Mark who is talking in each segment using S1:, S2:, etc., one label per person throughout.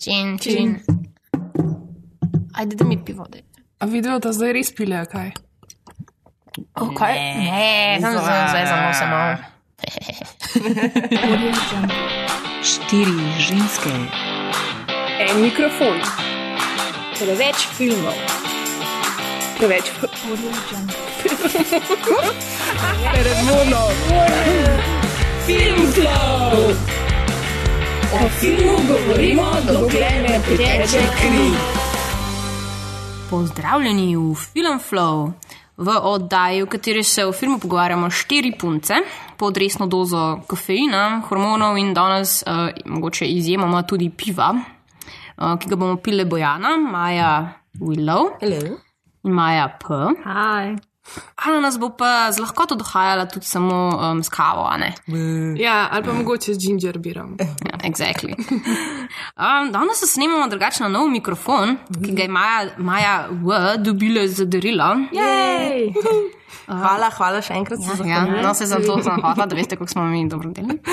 S1: Čin, čin. Ajde, da mi pivo daj.
S2: A video, da zdaj res pile, kaj?
S1: Okay. Ne, samo za zdaj samo samo.
S3: Štiri ženske,
S2: En mikrofon.
S4: Preveč filmov.
S2: Preveč. Predvono. Film flow. O filmu govorimo, dokler ne teče kri.
S1: Pozdravljeni v Film Flow, v oddaji, v kateri se o filmu pogovarjamo štiri punce pod resno dozo kofeina, hormonov in danes uh, mogoče izjemoma tudi piva, uh, ki ga bomo pile Bojana, Maja Willow
S4: Hello.
S1: in Maja P.
S4: Hi.
S1: Ana nas bo pa z lahkoto dohajala tudi samo um, s kavo, a ne?
S2: Ja, ali pa mogoče z ginger birom.
S1: Ja, exactly. Um, danes se snemamo drugače na nov mikrofon, ki ga je Maja, Maja V dobila za darilo.
S4: Jej.
S3: Hvala, hvala še enkrat za
S1: Ja,
S3: zahvaljujem.
S1: no, se za to sem hotela, da veste, kako smo mi dobro delali.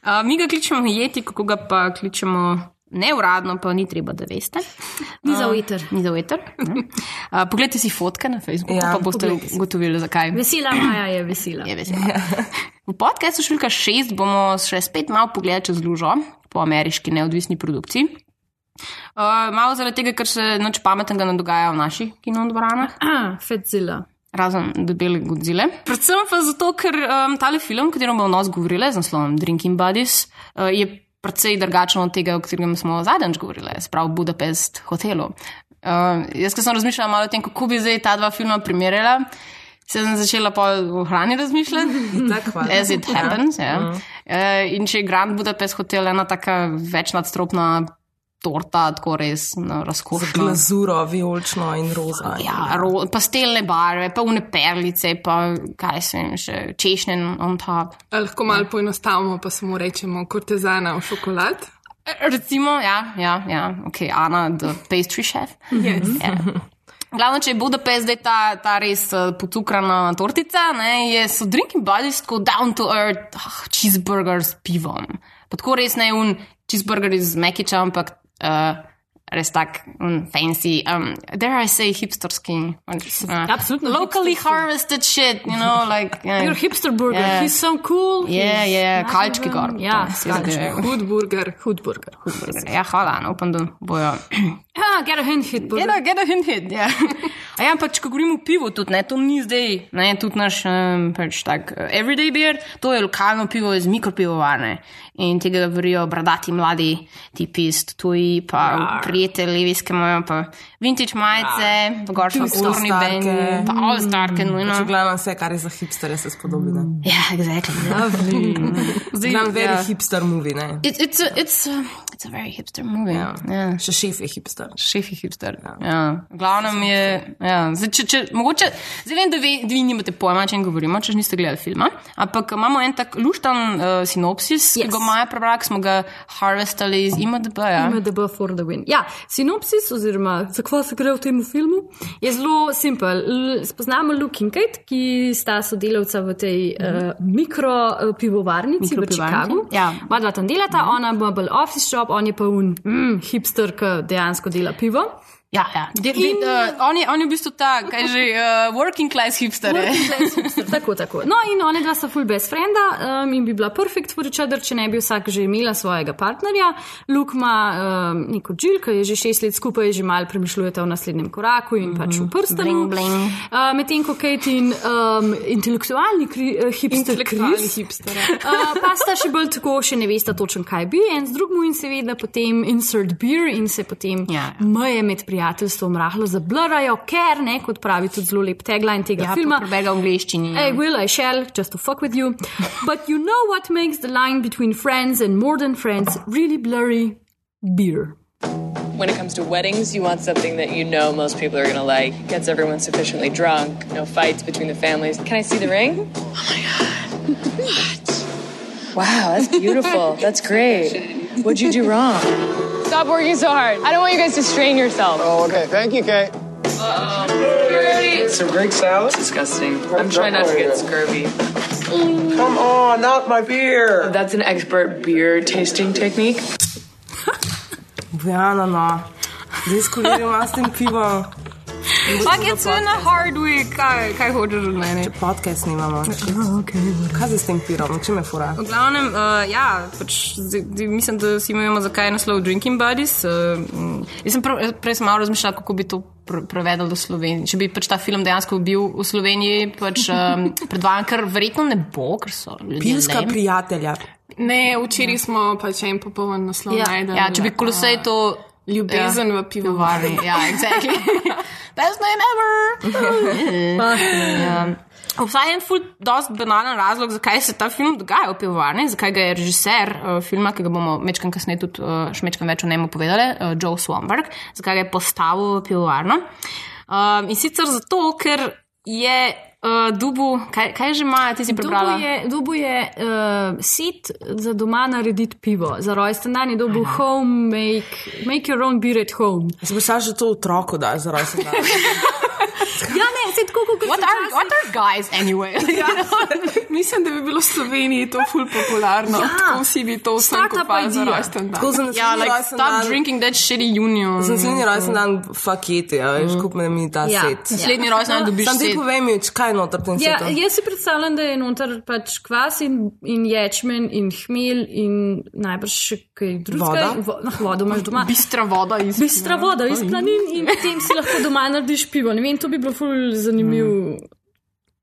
S1: Uh, mi ga kličemo jeti, kako ga pa kličemo neuradno, pa ni treba, da veste.
S4: Ni za veter.
S1: Ni za veter. ne. Uh, poglejte si fotke na Facebooku,
S3: Ja,
S1: pa boste ugotovili, zakaj.
S4: Vesela Maja je vesela.
S1: Je vesela. V podkastu številka šest bomo še spet malo pogledali čez lužo po ameriški neodvisni produkciji. Uh, malo zaradi tega, ker se nič pametnega ne dogaja v naših kinodvoranah.
S4: Ah, Fedzilla.
S1: razen debele godzile. Predvsem pa zato, ker um, tale film, o katerem bomo nos govorili, z naslovom Drinking Buddies, uh, je precej drugačen od tega, o katerem smo zadnjič govorili, sprav Budapest hotelu. Uh, jaz, ko sem razmišljala malo o tem, kako bi zdaj ta dva filma primerjala, se sem začela pa o hrani razmišljati.
S3: Tako.
S1: As it happens. Ja. Uh, in če je Grand Budapest hotel ena taka večnadstropna torta, tako res no, razkošna.
S3: Glazuro, vijolično in roza.
S1: Ja, ro, pastelne barve, pa une perlice, pa kaj se jim še češnje on top.
S2: A lahko malo poenostavimo, pa samo rečemo kortezana v šokolad.
S1: E, Recimo, ja, ja, ja, ok, Ana, the pastry chef.
S2: Yes.
S1: Ja. Glavno, če je Budapest zdaj ta, ta res uh, potukrana tortica, ne, je so drinking buddies tako down to earth ah, cheeseburger s pivom. Pa tako res ne un cheeseburger iz Mekiča, ampak uh, res tak un fancy, um, dare I say hipsterski. Uh,
S4: Absolutno
S1: Locally
S4: hipsterski.
S1: harvested shit, you know, like. Yeah.
S4: Your hipster burger.
S1: Ja.
S4: He's so cool.
S1: Ja,
S4: he's
S1: ja,
S4: not
S1: kalčki gor.
S4: Ja, kalčki.
S1: zadeve.
S2: Hud burger.
S4: Hud burger.
S1: Ja, hvala, no, upam, da bojo.
S4: Ja, get a hint hit burger.
S1: Get a, get a hint hit, ja. A ja, ampak če govorimo o pivu, tudi ne, to ni zdaj, ne, tudi naš um, pač tak uh, everyday beer, to je lokalno pivo iz mikropivovarne in tega verijo bradati mladi tipi iz tuji, pa prijatelji, viske imajo pa vintage majice, pa gor še kulturni bend, pa all starke, no,
S3: Če gledam vse, kar je za hipsterje, se spodobi.
S1: Ja, exactly. Zdaj,
S3: Znam very
S1: ja.
S3: hipster movie, ne.
S1: It, it's, a, it's, a, it's a very hipster movie.
S3: Ja.
S1: Ja.
S3: Še šef je hipster.
S1: Šef je hipster. Ja. Glavnem je. Ja. Zdaj, če, če, mogoče, zdaj vem, da vi, da vi nimate pojma, o čem govorimo, če niste gledali filma. Ampak imamo en tak luštan uh, sinopsis, yes. ki ga Maja prebral, ki smo ga harvestali iz IMDB. Ja.
S4: IMDB for the win. Ja, sinopsis, oziroma zakaj se gre v tem filmu, je zelo simpel. Spoznamo Luke in Kate, ki sta sodelavca v tej uh, mikro uh, pivovarnici v
S1: Mikropivovarnici,
S4: Chicagu.
S1: ja.
S4: Oba dva tam delata, ona ima bolj office job, on je pa un mm, hipster, ki dejansko dela pivo.
S1: Ja, ja. De, de, uh, on, je, on je v bistvu ta, kaj že, uh, working class hipster. je.
S4: tako, tako. No, in one dva sta full best frenda um, in bi bila perfect for each other, če ne bi vsak že imela svojega partnerja. Luke ima um, neko Jill, ki je že šest let skupaj, že mal premišljujete o naslednjem koraku in pač v prstanu. Uh, Medtem ko Kate in um, intelektualni kri, uh, hipster
S2: Intelektualni
S4: Chris,
S2: hipster.
S4: Uh, pa sta še bolj tako, še ne veste točno, kaj bi, en z drugim in seveda potem insert beer in se potem
S1: Ja.
S4: meje med prijateljstvom rahlo zablarajo, ker ne, kot pravi tudi zelo lep tagline tega
S1: Ja,
S4: filma.
S1: prebega v angliščini.
S4: I will, I shall, just to fuck with you. But you know what makes the line between friends and more than friends really blurry? Beer.
S5: When it comes to weddings, you want something that you know most people are going to like, gets everyone sufficiently drunk, no fights between the families. Can I see the ring? Oh my God. What? Wow, that's beautiful. that's great. What'd you do wrong? Stop working so hard. I don't want you guys to strain yourself.
S6: Oh, okay. Thank you, Kate.
S5: Some Greek salad?
S6: Disgusting.
S5: I'm trying not to get scurvy.
S6: Come on. Not my beer.
S5: That's an expert beer tasting technique.
S3: Bojana, no. Zdaj s kolegom imam s tem pivom.
S1: Fuck, it's been a hard week. Kaj, kaj hočeš od mene?
S3: Podcast snimamo. Kaj zdaj s tem pirom? Če me fura?
S1: V glavnem, uh, ja, pač, zdaj, zdaj, mislim, da si imamo zakaj je naslov Drinking Buddies. Uh, jaz sem prav, prej sem malo razmišljal, kako bi to pre- prevedel do Slovenije. Če bi pač ta film dejansko bil v Sloveniji, pač um, predvajan, ker verjetno ne bo, ker so ljudje.
S3: Pivska
S1: lame.
S3: prijatelja.
S7: Ne, včeraj smo pač en popoln naslov
S4: Ja.
S7: najdel.
S1: Ja, če bi kolosej to.
S7: Ljubezen v pivovarni.
S1: Ja, exactly. Best name ever. ja. Obstaja en ful, dost banalen razlog, zakaj se ta film dogaja v pivovarni, zakaj ga je režiser uh, filma, ki ga bomo mečkam kasneje tudi uh, še mečkam več o njemu povedali, uh, Joe Swanberg, zakaj ga je postavil v pivovarno. Um, in sicer zato, ker je uh, Dubu, kaj, kaj že ima, ti si prebrala?
S4: Dubu je, Dubu je uh, sit za doma narediti pivo, za rojsten dan je dobil home, make, make your own beer at home.
S3: Se bo že to otroku da, za rojsten dan.
S4: Ja, se tako kot
S1: What are, what are guys anyway?
S7: Mislim, da bi bilo v Sloveniji to ful popularno. Ja. Tako vsi bi to
S4: Startup
S7: kupali za rojsten dan.
S3: Tako za
S1: Ja, like, stop
S3: dan.
S1: drinking that shitty union.
S3: Za naslednji rojsten dan faketi, a veš, kup me mi ta
S4: Ja.
S3: set.
S1: Naslednji rojsten dan dobiš
S3: Sam ti
S1: set.
S3: povej mi, kaj je noter v tem
S4: Ja,
S3: setu.
S4: jaz si predstavljam, da je noter pač kvas in, in ječmen in hmelj in najbrž še kaj drugega.
S3: Voda?
S4: Vo, no, vodo imaš doma.
S1: Bistra voda iz
S4: Bistra voda iz planin in potem si lahko doma narediš pivo. Ne vem, to bi bilo ful zanimiv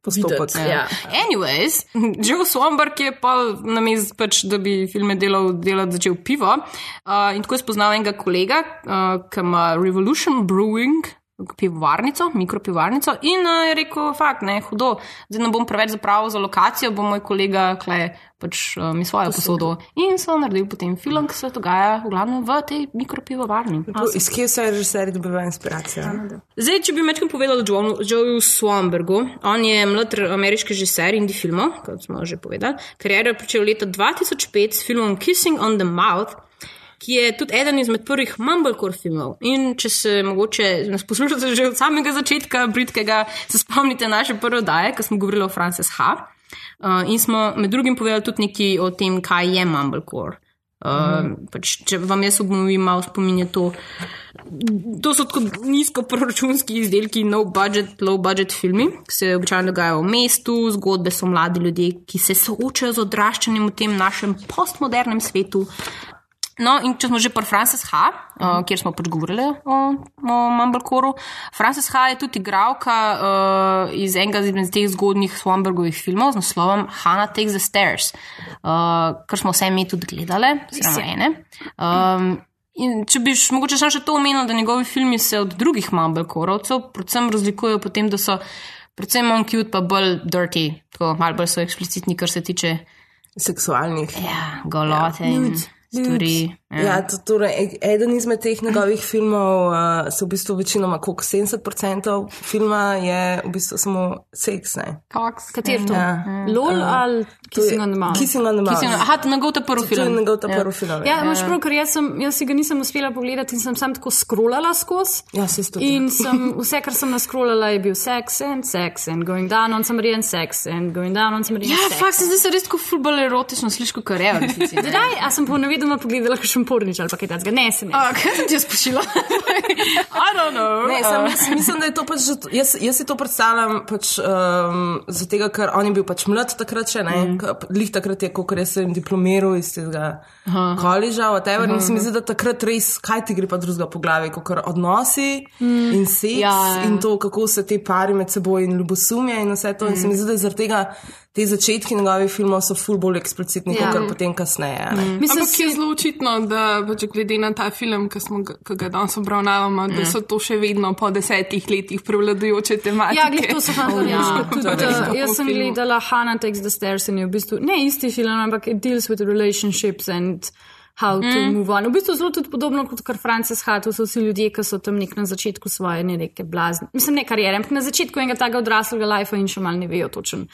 S3: Postopek.
S4: videti. Ja.
S1: Anyways, Joe Swanberg je pa na mest, pač, da bi filme delal, delati začel pivo. Uh, in tako je spoznal enega kolega, uh, ki ima Revolution Brewing. Pivovarnico, mikropivovarnico, in uh, je rekel: Fakt, ne, hudo, zdaj ne bom preveč zapravil za lokacijo, bo moj kolega kle pač uh, mi svojo posodo. In so naredili potem film, ki se dogaja v glavnem v tej mikropivovarni.
S3: Iz kje se režiserji dobivajo inspiracijo?
S1: Zdaj, če bi mečkam povedal o Joeju Swanbergu, on je mlad ameriški režiser indie filmov, kot smo že povedali. Kariero je pričel leta 2005 s filmom Kissing on the Mouth, ki je tudi eden izmed prvih Mumblecore filmov. In če se mogoče nas poslušate že od samega začetka britkega, se spomnite naše prve oddaje, ko smo govorili o Frances H. Uh, in smo med drugim povedali tudi nekaj o tem, kaj je Mumblecore. Uh, pač, če vam jaz obnovim malo spominje to, To so tako nizko proračunski izdelki, no budget, low budget filmi, ki se običajno dogajajo v mestu, zgodbe so mladi ljudje, ki se soočajo z odraščanjem v tem našem postmodernem svetu. No, in če smo že pri Frances H., uh, kjer smo pač govorili o, o Mumblecoru, Frances H. je tudi igralka uh, iz enega izmed teh zgodnjih Swanbergovih filmov z naslovom Hannah Takes the Stairs, uh, kar smo vse mi tudi gledali, samo ene. Um, In če bi mogoče samo še to omenil, da njegovi filmi se od drugih Mumblecorovcev predvsem razlikujejo po tem, da so predvsem on cute, pa bolj dirty, tako malo bolj so eksplicitni, kar se tiče
S3: Seksualnih.
S1: ja, golote in stvari.
S3: Ja, to, torej, e- eden izmed teh njegovih filmov uh, se v bistvu večinoma, koliko 70% filma je v bistvu samo seks. Ne?
S4: Kater to?
S3: Ja.
S4: LOL ali
S3: To je
S4: Kissing on the Mouth?
S3: Kissing on the Mouth.
S1: Kissing, aha, to njegov ta prvi
S3: To je
S1: film.
S3: njegov ta prvi film.
S4: Ja, imaš prav, ker jaz, sem, jaz si ga nisem uspela pogledati in sem sam tako scrollala skozi.
S3: Ja, se isto.
S4: In sem, vse, kar sem naskrolala, je bil sex and sex and going down on somebody and sex and going down on somebody
S1: Ja,
S4: and sex.
S1: fakt se zdaj se res tako fulbol erotično sliši, kot je.
S4: Zdaj, a sem po nevedoma pogledala kakšen pornič ali kaj takega? Ne, sem.
S1: A, Kaj sem ti jaz pošila? I don't know.
S3: Ne, sem, jaz mislim, da je to pač, jaz, jaz si to predstavljam pač, um, zato, ker on je bil pač mlad takrat še, ne, mm. lih takrat je, ko res sem diplomiral iz tega koleža, whatever, in se mi zdi, da takrat res, kaj ti gre pa drugega po glavi, kot odnosi mm. in seks
S1: Ja,
S3: ja, in to, kako se te pari med seboj in ljubosumje in vse to. Mm. In se mi zdi, da zaradi tega te začetki njegovih filmov so ful bolj eksplicitni,
S4: Ja.
S3: kot potem kasneje. Mm.
S4: Mislim,
S7: Ampak je zelo očitno, da pač glede na ta film, ki smo ga, ki ga danes obravnavamo, da so to še vedno po desetih letih prevladujoče tematike.
S4: Ja, gled, to so fantje.
S1: ja,
S4: Ja,
S3: je res.
S4: jaz sem gledala Hannah Takes the Stairs in je v bistvu ne isti film, ampak it deals with relationships and how to
S1: Mm.
S4: move on. V bistvu zelo tudi podobno kot kar Frances Ha, to so vsi ljudje, ki so tam nek na začetku svoje ne neke blazne. Mislim, ne karijere, ampak na začetku enega takega odraslega lajfa in še mal ne vejo točen,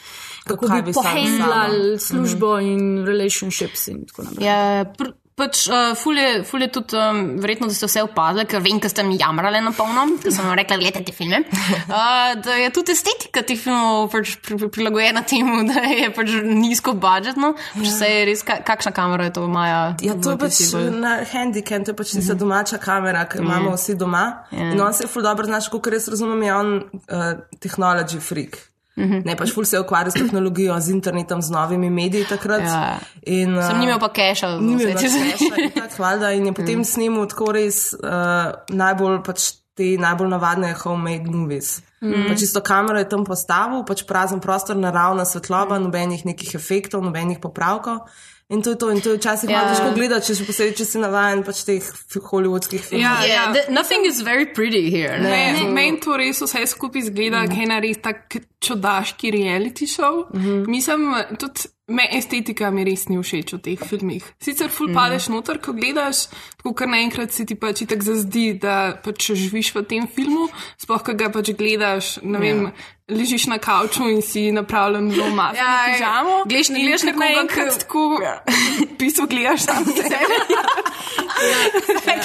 S4: kako
S3: Kaj
S4: bi pohendlali službo in relationships in tako naprej.
S1: Ja, pr pač uh, ful, je, ful je tudi um, verjetno, da ste vse opazili, ker vem, da ste mi jamrali na polno, da sem vam rekla, gledajte te filme. Uh, da je tudi estetika teh filmov pač pri, pri, prilagojena temu, da je pač nizko budžetno. Pač se je res, ka, kakšna kamera je to, Maja?
S3: Ja, to je pač na handicap, to je pač tista domača kamera, ki jo imamo vsi doma. In on se je ful dobro znaš, kot res razumem, je on uh, technology freak. Ne, pač ful se je ukvarjal s tehnologijo, z internetom, z novimi mediji takrat.
S1: Ja.
S3: In,
S1: Sem
S3: uh,
S1: nimel pa keša,
S3: Ni imel keša, itak, valjda, in je potem snimal tako res uh, najbolj pač te najbolj navadne homemade movies. Mm. Pač čisto kamero je tam postavil, pač prazen prostor, naravna svetloba, nobenih nekih efektov, nobenih popravkov. In to je to, in to je včasih ja. malo
S1: Ja.
S3: težko gledati, če še posebej, če si navaden pač teh hollywoodskih filmov.
S7: Ja,
S1: Yeah,
S7: ja.
S1: the, nothing is very pretty here. Ne.
S7: Ne, Meni to res vse skupaj zgleda, mm. kaj je res tak čudaški reality show. Mm -hmm. Mislim, tudi me estetika mi res ni všeč v teh filmih. Sicer ful mm -hmm. padeš noter, ko gledaš, tako kar naenkrat se ti pač tako zazdi, da pač živiš v tem filmu, sploh ko ga pač gledaš, ne vem. Ležiš na kavču in si napravljen zelo malo.
S1: Ja, ja.
S7: pižamo.
S1: Gleš-
S7: in
S1: gledaš nekoga, ki-
S7: tako, v bistvu gledaš tam sebe.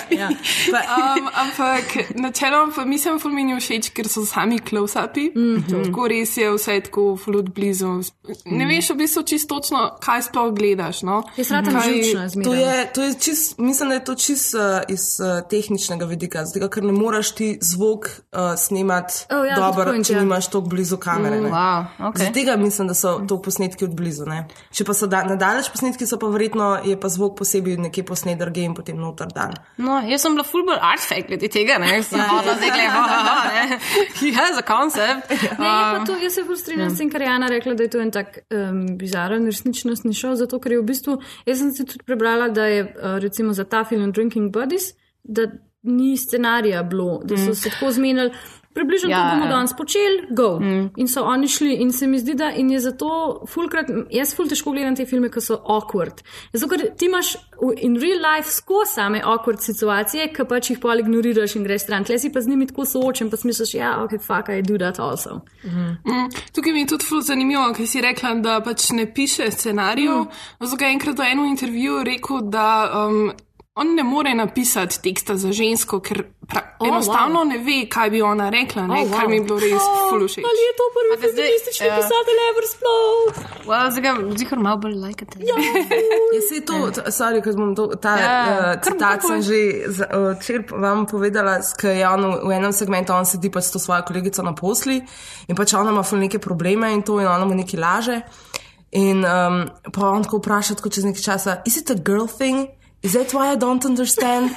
S3: Ja. Pa,
S7: Um, ampak načeloma pa mislim, da mi ni všeč, ker so sami close-upi. Mm -hmm. Tako res je vse tako flut blizu. Ne veš v bistvu čisto točno, kaj sploh gledaš. No?
S4: Jaz rada živčna
S3: To
S4: zmeraj.
S3: je, to je čist, mislim, da je to čist uh, iz uh, tehničnega vidika, zato ker ne moreš ti zvok uh, snemati
S4: Oh, ja,
S3: dobro,
S4: point,
S3: če
S4: ja.
S3: nimaš tako blizu kamere. ne.
S1: Wow, okay.
S3: Zaradi tega mislim, da so to posnetki od blizu. Ne? Če pa so da, nadalječ posnetki, so pa verjetno je pa zvok posebej nekje posnet drugje in potem noter dan.
S1: No, jaz sem bila full bolj artefakt glede tega, ne, sem hodila zdaj ha, ne. He has a concept.
S4: Ne, je pa to, jaz se bolj strinjam s tem, kar Jana rekla, da je to en tak um, bizaren resničnostni šov, zato ker je v bistvu, jaz sem si tudi prebrala, da je uh, recimo za ta film Drinking Buddies, da ni scenarija bilo, da so se tako zmenili. Približno
S1: Ja,
S4: to bomo
S1: ja.
S4: danes počeli, go. Mm. In so oni šli, in se mi zdi, da in je zato, fulkrat, jaz ful težko gledam te filme, ki so awkward. Zato, ker ti imaš in real life skozi same awkward situacije, ki pač jih pol ignoriraš in greš stran. Tle si pa z njimi tako soočen, pa smisliš, ja, ok, fuck, I do that also.
S7: Mm, Tukaj mi je tudi ful zanimivo, ker si rekla, da pač ne piše scenarijev. Mm. Zato je enkrat v enem intervjuju rekel, da um, on ne more napisati teksta za žensko, ker
S4: Oh,
S7: oh, enostavno wow. ne ve, kaj bi ona rekla, ne,
S4: Oh,
S7: oh,
S4: wow.
S7: kar mi je bilo res
S4: Oh,
S7: ful všeč.
S4: Ali je to prvi feministični
S1: ja.
S4: pisatelj ever sploh?
S1: Well, zdaj ga zihar malo bolj lajkate. Ja.
S3: Se to, t- sorry, ker bom to, ta
S1: Ja,
S3: ja, uh, citat sem že uh, včeraj vam povedala, ker je on v- enem segmentu, on sedi pač s to svojo kolegico na posli in pač ona ima ful neke probleme in to in ona mu nekaj laže. In um, pa on tako vpraša, tako čez nekaj časa, is it a girl thing? Is that why I don't understand?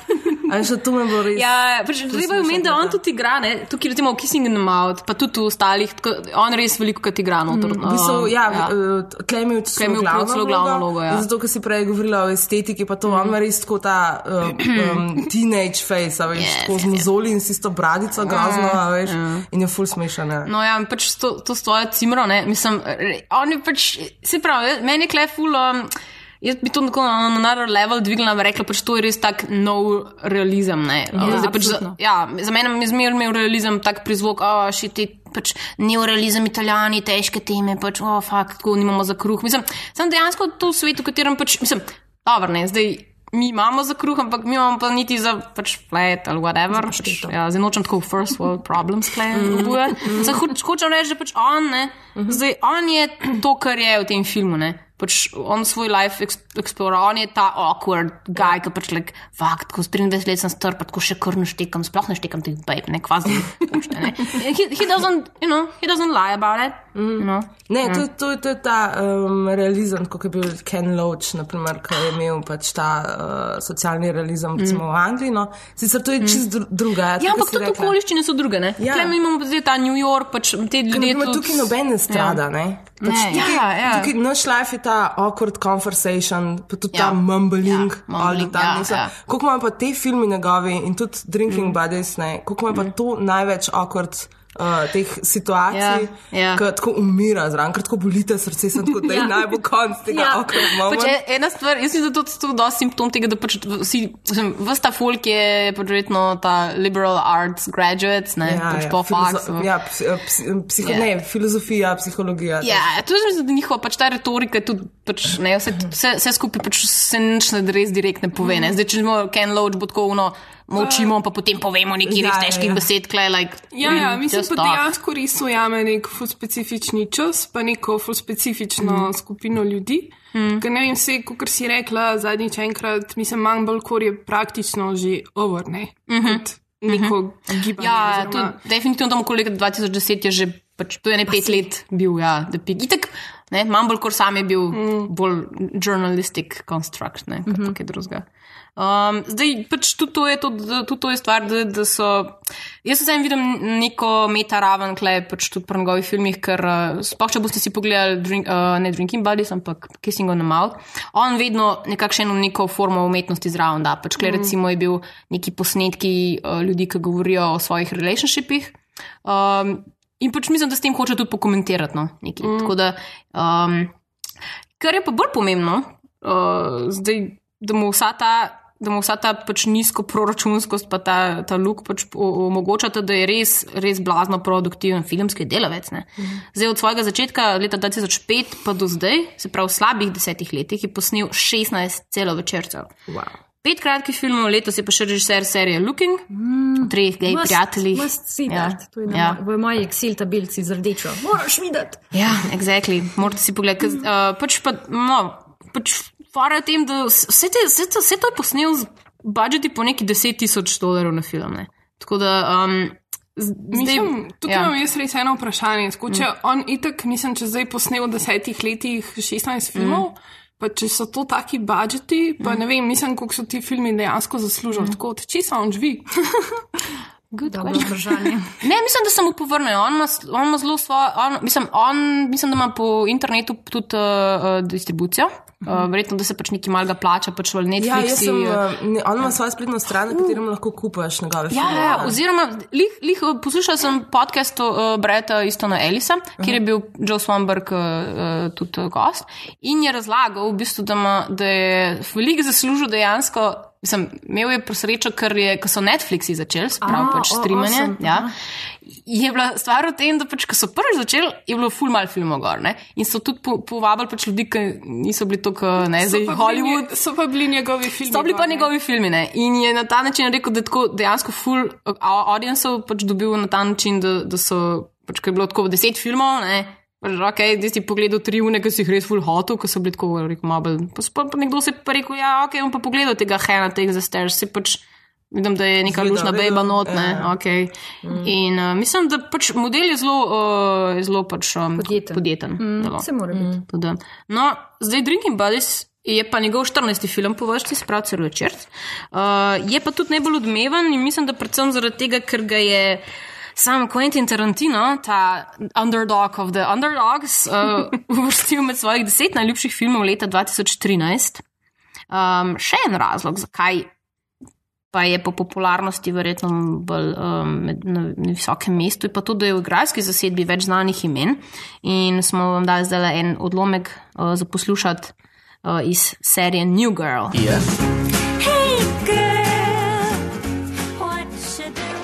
S3: A je še to me bo res.
S1: Ja, pač zdaj pa meni, da on tudi igra, ne, tukaj recimo v Kissing in the Mouth, pa tudi v ostalih, on res veliko krat igra noter.
S3: V bistvu, ja, ja. Je imel
S1: Tle je imel celo glavno vlogo, ja.
S3: Zato, ker si prej govorila o estetiki, pa to mm. on res tako ta uh, um, teenage face, veš,
S1: Yes,
S3: tako z mozoli in si to bradico grozno, a veš, in je full smešen. ja.
S1: No, ja, pač to, to stoje cimro, ne, mislim, on je pač, se pravi, meni je kleful, um, jaz bi to tako na na another level dvignila in rekla, pač to je res tak nov realizem, ne. Zdaj pač za, ja, za mene je zmer imel realizem tak prizvok, a še ti pač neorealizem italijani, težke teme, pač, o, oh, fakt, tako nimamo za kruh. Mislim, sem dejansko to v svetu, v katerem pač, mislim, dobro, ne, zdaj. Mi imamo za kruh, ampak mi imamo pa niti za pač flat ali whatever. Pač, ja, zdaj nočem tako first world problems klejati. Hoč, hočem reči, da pač on, ne, zdaj on je to, kar je v tem filmu, ne. Pač on svoj life explore, on je ta awkward guy, ki pač like, fakt, ko s 23 let sem star, pa tako še kar ne štekam, sploh ne štekam teh babe, ne, kvazi He, he doesn't, you know, he doesn't lie about it, you know.
S3: Ne, to, to, to je ta um, realizem, kot je bil Ken Loach, naprimer, ki je imel pač ta uh, socialni realizem, recimo v Angliji. No. Sicer to je čist dru druga.
S1: Ja, ampak tudi okoliščine so druge, ne.
S3: Ja.
S1: Ja. Tle imamo zdaj ta New York, pač te ljudje. tudi-
S3: tukaj noben ne strada. Ja. Ne? Pač
S1: Ne,
S3: tukaj,
S1: ja, ja.
S3: tukaj naš life je ta awkward conversation, pa tudi
S1: Ja.
S3: ta mumbling,
S1: Ja, mumbling,
S3: time.
S1: ja, ja.
S3: Koliko imajo pa te filmi njegovi in tudi Drinking mm. Buddies, koliko imajo pa to največ awkward uh, teh situacij,
S1: Ja, ja.
S3: ki tako umira zraven, ker tako bolite srce, sem tako, da je
S4: Ja.
S3: najbolj konc tega
S4: Ja.
S3: okra.
S1: Pač e- ena stvar, jaz mislim, da je to tudi dosti simptom tega, da pač vsi, mislim, vsta folk je pač verjetno ta liberal arts graduates, ne, ja, pač po faksu.
S3: Ja, ps, ps, psiho,
S1: Ja.
S3: yeah. ne, filozofija, psihologija.
S1: Ja, to je mislim, da njihova pač ta retorika je tudi, pač, ne, vse, vse, vse skupaj pač se nič ne res direktno pove. Ne. Zdaj, če smo Ken Loach, bo tako uno, molčimo, pa potem povemo nekaj
S3: Ja,
S1: res
S3: ja,
S1: težkih
S3: ja.
S1: besed, kle, like,
S7: Ja, ja,
S1: mm,
S7: mislim
S1: just
S7: pa
S1: talk.
S7: dejansko res ujame nek ful specifični čas, pa neko ful specifično mm. skupino ljudi. Mm. Ker ne vem, vse, kot si rekla zadnjič enkrat, mislim, Mumblecore je praktično že over, ne? Mm -hmm. Neko mm -hmm. gibanje.
S1: Ja,
S7: oziroma-
S1: tudi, definitivno tam okoli leta 2010 je že, pač, to je ne pet let bil, ja, da pik. Itek, ne, Mumblecore sam je bil mm. bolj journalistic construct, ne, kot mm -hmm. pa kaj drugega. Um, zdaj, pač tudi to je, to, da, tudi to je stvar, da, da so. Jaz sem vidim neko meta-raven, klej pač tudi pri njegovih filmih, ker uh, sploh če boste si pogledali, drink, uh, ne Drinking Buddies, ampak Kissing on the Mouth, on vedno nekakšno neko formo umetnosti zraven da. Pač, klej, mm. recimo je bil neki posnetki uh, ljudi, ki govorijo o svojih relationshipih. Um, in pač mislim, da s tem hoče tudi pokomentirati. No, nekaj. mm. Tako da, um, kar je pa bolj pomembno, uh, zdaj, da mu vsa ta. Da mu vsa ta pač nizko proračunskost, pa ta, ta luk pač omogočata, da je res, res blazno produktiven filmski delavec. Ne. Zdaj, od svojega začetka, leta 2005 pa do zdaj, se pravi v slabih desetih letih, je posnel 16 celovečercev.
S3: Wow.
S1: Pet kratkih filmov, letos je pa še režiser serije Looking, mm. treh gej prijateljih.
S4: Must see
S1: Ja.
S4: that. To je
S1: Ja.
S4: v moji Excel tablici z rdečo. Moraš videti.
S1: Ja, exactly. Morate si pogledati. ker, Uh, pač pa, no, pač fara je v tem, da vse, te, vse, to, vse to je posnel z budžeti po neki 10 tisoč dolarjev na film. Ne. Tako da. Um, zdaj,
S7: Mislim, tukaj ja. imam jaz res eno vprašanje. Tako, če mm. on itek, mislim, če zdaj posnel v desetih letih 16 filmov, mm. pa če so to taki budžeti, pa mm. ne vem, mislim, koliko so ti filmi dejansko zaslužili. Mm. Tako, od česa on živi?
S1: good
S4: Dobro
S1: question.
S4: vprašanje.
S1: Ne, mislim, da se mu povrnejo. On ima, on ima zelo svojo, on, mislim, on, mislim, da ima po internetu tudi uh, uh, distribucijo. Uh, verjetno, da se pač nekaj malega plača, pač v Netflixu.
S3: Ja, sem, uh, ne, on ima svojo spletno stran, na kateri lahko kupaš njegove
S1: Ja,
S3: filme.
S1: ja, ja, oziroma, lih, lih, poslušal sem podcast uh, Breta Istona Elisa, kjer je bil Joe Swanberg uh, uh, tudi uh, gost in je razlagal, v bistvu, da, ima, da je veliko zaslužil dejansko. Sem, imel je presrečo, ker, je, ker so Netflixi začeli, spravo pač streamanje.
S4: awesome,
S1: ja. Je bila stvar v tem, da pač, ko so prvič začeli, je bilo ful mal filmov gor. Ne? In so tudi po- povabili pač ljudi, ki niso bili tako, ne, zdaj
S7: So bili
S1: Hollywood.
S7: nje- So pa bili njegovi filmi.
S1: So bili pa
S7: gor, ne.
S1: njegovi filmi. Ne? In je na ta način rekel, da je tako dejansko full audiencev pač dobil na ta način, da, da so, pač, ko je bilo tako deset filmov, ne. Ok, zdaj si pogledal tri une, ki si jih res full hotel, ko so bili tako, rekel, malo bolj. Pa, pa, pa nekdo se pa rekel, ja, ok, bom pa pogledal tega Hena, tega za stairs, si pač. Vidim, da je neka lušna beba not, ne,
S3: ja.
S1: ok. In uh, mislim, da pač model je zelo, uh, zelo pač, um,
S4: Podjeten.
S1: podjeten zelo.
S4: Se mora biti.
S1: Tudi. No, zdaj Drinking Buddies je pa njegov 14. film po vrsti, sprav celo večer. Uh, je pa tudi najbolj odmeven in mislim, da predvsem zaradi tega, ker ga je. Sam Quentin Tarantino, ta underdog of the underdogs, uh, uvrstil med svojih deset najljubših filmov leta 2013. Um, še en razlog, zakaj pa je po popularnosti verjetno bolj um, na, na visokem mestu, je pa to, da je v igralski zasedbi več znanih imen in smo vam dali zdaj en odlomek uh, za poslušati uh, iz serije New Girl.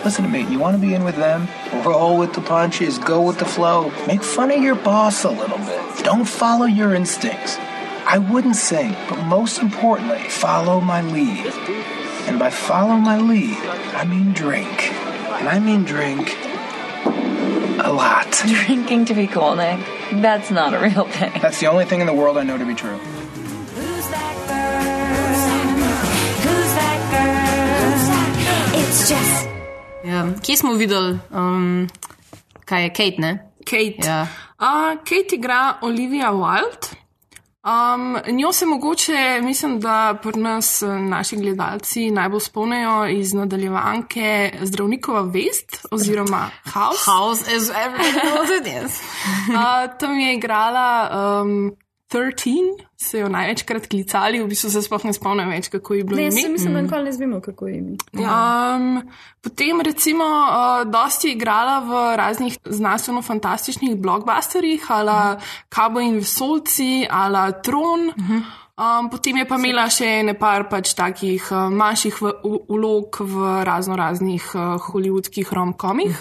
S6: Listen to me. You want to be in with them? Roll with the punches, go with the flow. Make fun of your boss a little bit. Don't follow your instincts. I wouldn't sing, but most importantly, follow my lead. And by follow my lead, I mean drink. And I mean drink a lot.
S5: Drinking to be cool, Nick. That's not a real thing.
S6: That's the only thing in the world I know to be true.
S1: Ja, kje smo videli, um, kaj je Kate? Ne?
S7: Kate.
S1: Ja.
S7: Uh, Kate igra Olivia Wilde. Um, njo se mogoče, mislim, da pri nas eh, naši gledalci najbolj spomnijo iz nadaljevanke Zdravnikova vest oziroma House.
S1: House is everything knows it is.
S7: Uh, tam je igrala um, 13, se jo največkrat klicali, v bistvu se sploh ne spomnim več, kako je bilo
S4: Ne,
S7: ime.
S4: se mislim, da nikoli ne zvemo, kako je ime.
S7: Um, potem, recimo, uh, dosti igrala v raznih znanstveno-fantastičnih blockbusterjih, ala Cowboy in Vesolci, ala Tron. Um, potem je pa imela še nekaj pač takih uh, manjših v- v- vlog v razno raznih uh, hollywoodskih romkomih.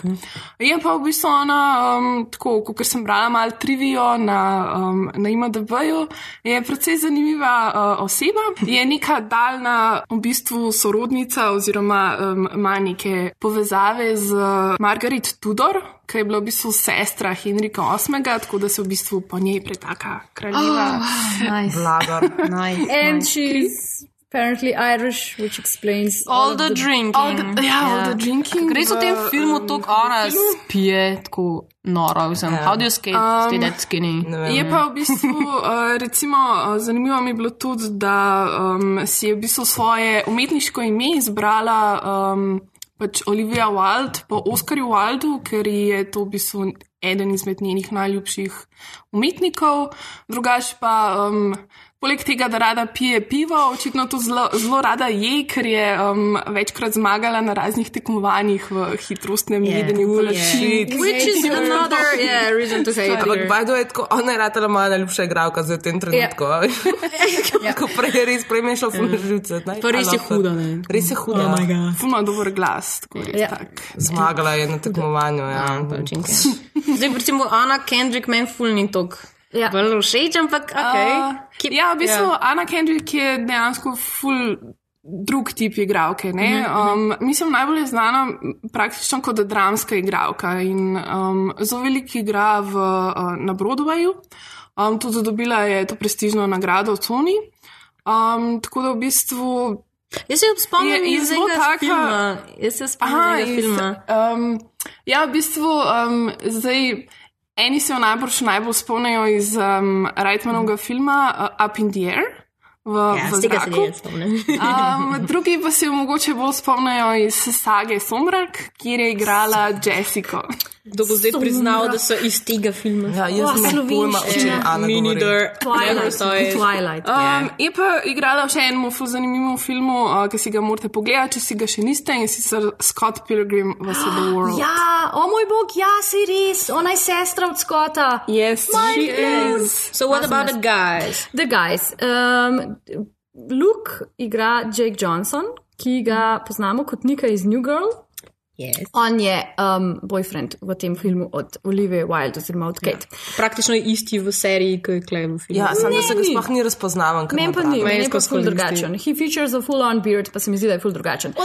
S7: Je pa v bistvu ona, um, tako kot sem brala malo trivijo na, um, na IMDB-ju, je precej zanimiva uh, oseba. Je neka daljna v bistvu sorodnica oziroma um, ima neke povezave z Margaret Tudor, ki je bila v bistvu sestra Henrika VIII, tako da se v bistvu po njej pretaka kraljeva.
S1: Nice.
S3: Blagor.
S1: nice.
S4: And
S1: nice.
S4: she's apparently Irish, which explains
S1: All
S4: of
S1: the drinking.
S7: All the- ja, all the drinking
S1: Res v tem
S7: v,
S1: filmu
S7: um,
S1: to ona spije tako noro. Mislim,
S3: Ja.
S1: how do you skate,
S7: Um,
S1: stay that skinny?
S7: Je pa v bistvu, uh, recimo, uh, zanimivo mi je bilo tudi, da um, si je v bistvu svoje umetniško ime izbrala um, pač Olivia Wilde po Oscarju Wildu, ker je to v bistvu eden izmed njenih najljubših umetnikov. Drugač pa. Um, Poleg tega, da rada pije pivo, očitno to zelo, zelo rada je, ker je um, večkrat zmagala na raznih tekmovanjih v hitrostnem
S1: Yeah,
S7: jedenju
S1: yeah.
S7: vlačik.
S1: Which is another yeah, reason to hate
S3: Ampak, the way, tako, ona je ratala moja najljubša igralka za v tem trenutku. Ja. Ko prej je res premešal ful živce. ne?
S1: Pa res
S3: I
S1: je huda, ne?
S3: Res je huda. Oh
S7: Fuma dober glas, tako res
S4: Ja.
S7: tak.
S3: Zmagala je na tekmovanju. Ja.
S1: Učinke. Zdaj, recimo, Ana Kendrick meni ful ni tok.
S4: Ja.
S1: Bolj všeč, ampak ok.
S7: Uh, ja, v bistvu yeah. Ana Kendrick je dejansko ful drug tip igralke.
S1: Mhm,
S7: Mm -hmm. um, mislim, najbolj je znana praktično kot dramska igralka in um, zelo veliko igra v, uh, na Broadwayu. Um, tudi dobila je to prestižno nagrado Tony. Um, tako da v bistvu
S1: Jaz se spomnim
S7: Je- je
S1: iz
S7: zelo
S1: enega
S7: taka-
S1: filma. Jaz se spomnim
S7: Aha,
S1: iz enega
S7: iz,
S1: filma.
S7: um, ja, v bistvu um, zdaj. Eni se jo najbolj, najbolj spomnijo iz um, Reitmanovega filma uh, Up in the Air. V,
S1: Ja,
S7: v
S1: tega se ne spomnim.
S7: Um, drugi pa se jo mogoče bolj spomnijo iz sage Somrak, kjer je igrala Jessico.
S1: Kdo bo zdaj priznal, da so iz tega filma?
S3: Ja, jaz
S4: Oh,
S3: nimam pojma, o čem Ana
S1: Mini
S3: govori.
S1: Never
S4: Twilight. Twilight.
S7: Um, je pa igrala še enem ful zanimivem filmu, uh, ki si ga morate pogledati, če si ga še niste, in sicer Scott Pilgrim vs. The World.
S4: Ja, o moj bog, ja, si res, ona je sestra od Skota.
S7: Yes, she is.
S1: So what about the guys?
S4: The guys. Um, Luke igra Jake Johnson, ki ga poznamo kot Nika iz New Girl.
S1: Yes.
S4: On je um, boyfriend v tem filmu od Olivia Wilde oziroma od Kate.
S1: Praktično je isti v seriji, kot je Klej v filmu.
S3: Ja, samo da se ga sploh ni razpoznavam. ker
S4: Meni pa ni, meni je pa ful drugačen. He features a full on beard, pa se mi zdi, da je ful drugačen.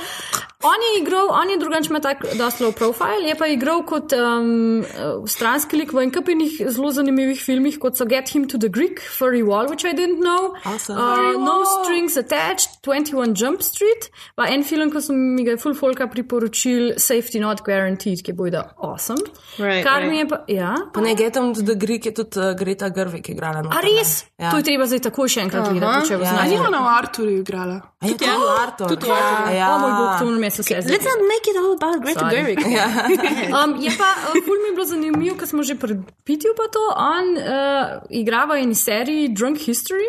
S4: On je igral, on je drugačen, ima tak dosti low profile, je pa igral kot um, stranski lik v enkapinih zelo zanimivih filmih, kot so Get Him to the Greek, Furry Wall, which I didn't know,
S3: Awesome.
S4: uh, No Strings Attached, 21 Jump Street, pa en film, ko sem mi ga full folka priporočil, Safety Not Guaranteed, ki je bojda awesome.
S1: Right,
S4: Kar
S1: right.
S4: mi je pa, ja.
S3: Pa ne, Getam tudi Greek je tudi uh, Greta Gerwig igrala.
S4: A res?
S3: Ja.
S4: To je treba zdaj takoj še enkrat gledati, če
S3: Ja,
S4: vas
S7: A
S4: zanima.
S7: ni ona v Arturju igrala?
S3: A je tudi Arthur.
S1: tudi
S3: ja,
S1: Arthur.
S3: ja.
S4: O moj bog, to mi se vse zdi.
S1: Let's not make it all about Greta
S4: Sorry.
S1: Gerwig.
S4: Um, je pa, uh, ful mi je bilo zanimivo, ker smo že pri pitju pa to. On uh, igra v eni seriji Drunk History,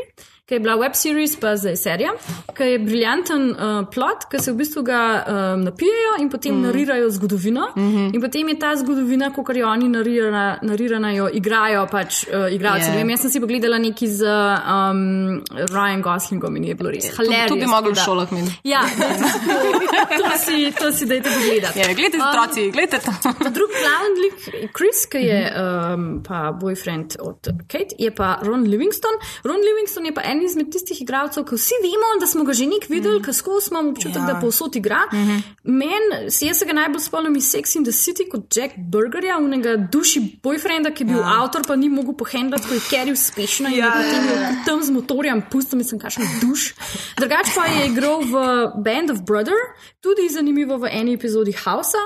S4: ki je bila web series, pa zdaj serija, ki je briljanten uh, plot, ki se v bistvu ga um, napijejo in potem mm. narirajo zgodovino. Mm -hmm. In potem je ta zgodovina, kot jo oni narirana, narirana, jo igrajo pač uh, igralci.
S1: Je.
S4: Yeah. Jaz sem si pogledala neki z um, Ryan Goslingom in je bilo res hilarious.
S1: To bi mogli v šolah imeti.
S4: Ja, to, to si, to si dajte pogledati.
S1: Ja, gledajte, otroci, gledajte to.
S4: Drug glavni lik, Chris, ki je um, pa boyfriend od Kate, je pa Ron Livingston. Ron Livingston je pa en izmed tistih igralcev, ki vsi vemo, da smo ga že nek videli, mm. ker skozi imamo občutek,
S3: Ja.
S4: ja. da povsod igra. Mm -hmm. Meni, jaz se ga najbolj spomnim iz Sex in the City kot Jack Burgerja, unega duši boyfrienda, ki je bil ja. avtor, pa ni mogel pohendati, ko je Kerry uspešna in ja, je potem je tam z motorjem pustil, mislim, kakšen duš. Drugače pa je igral v Band of Brother, tudi zanimivo v eni epizodi Housea,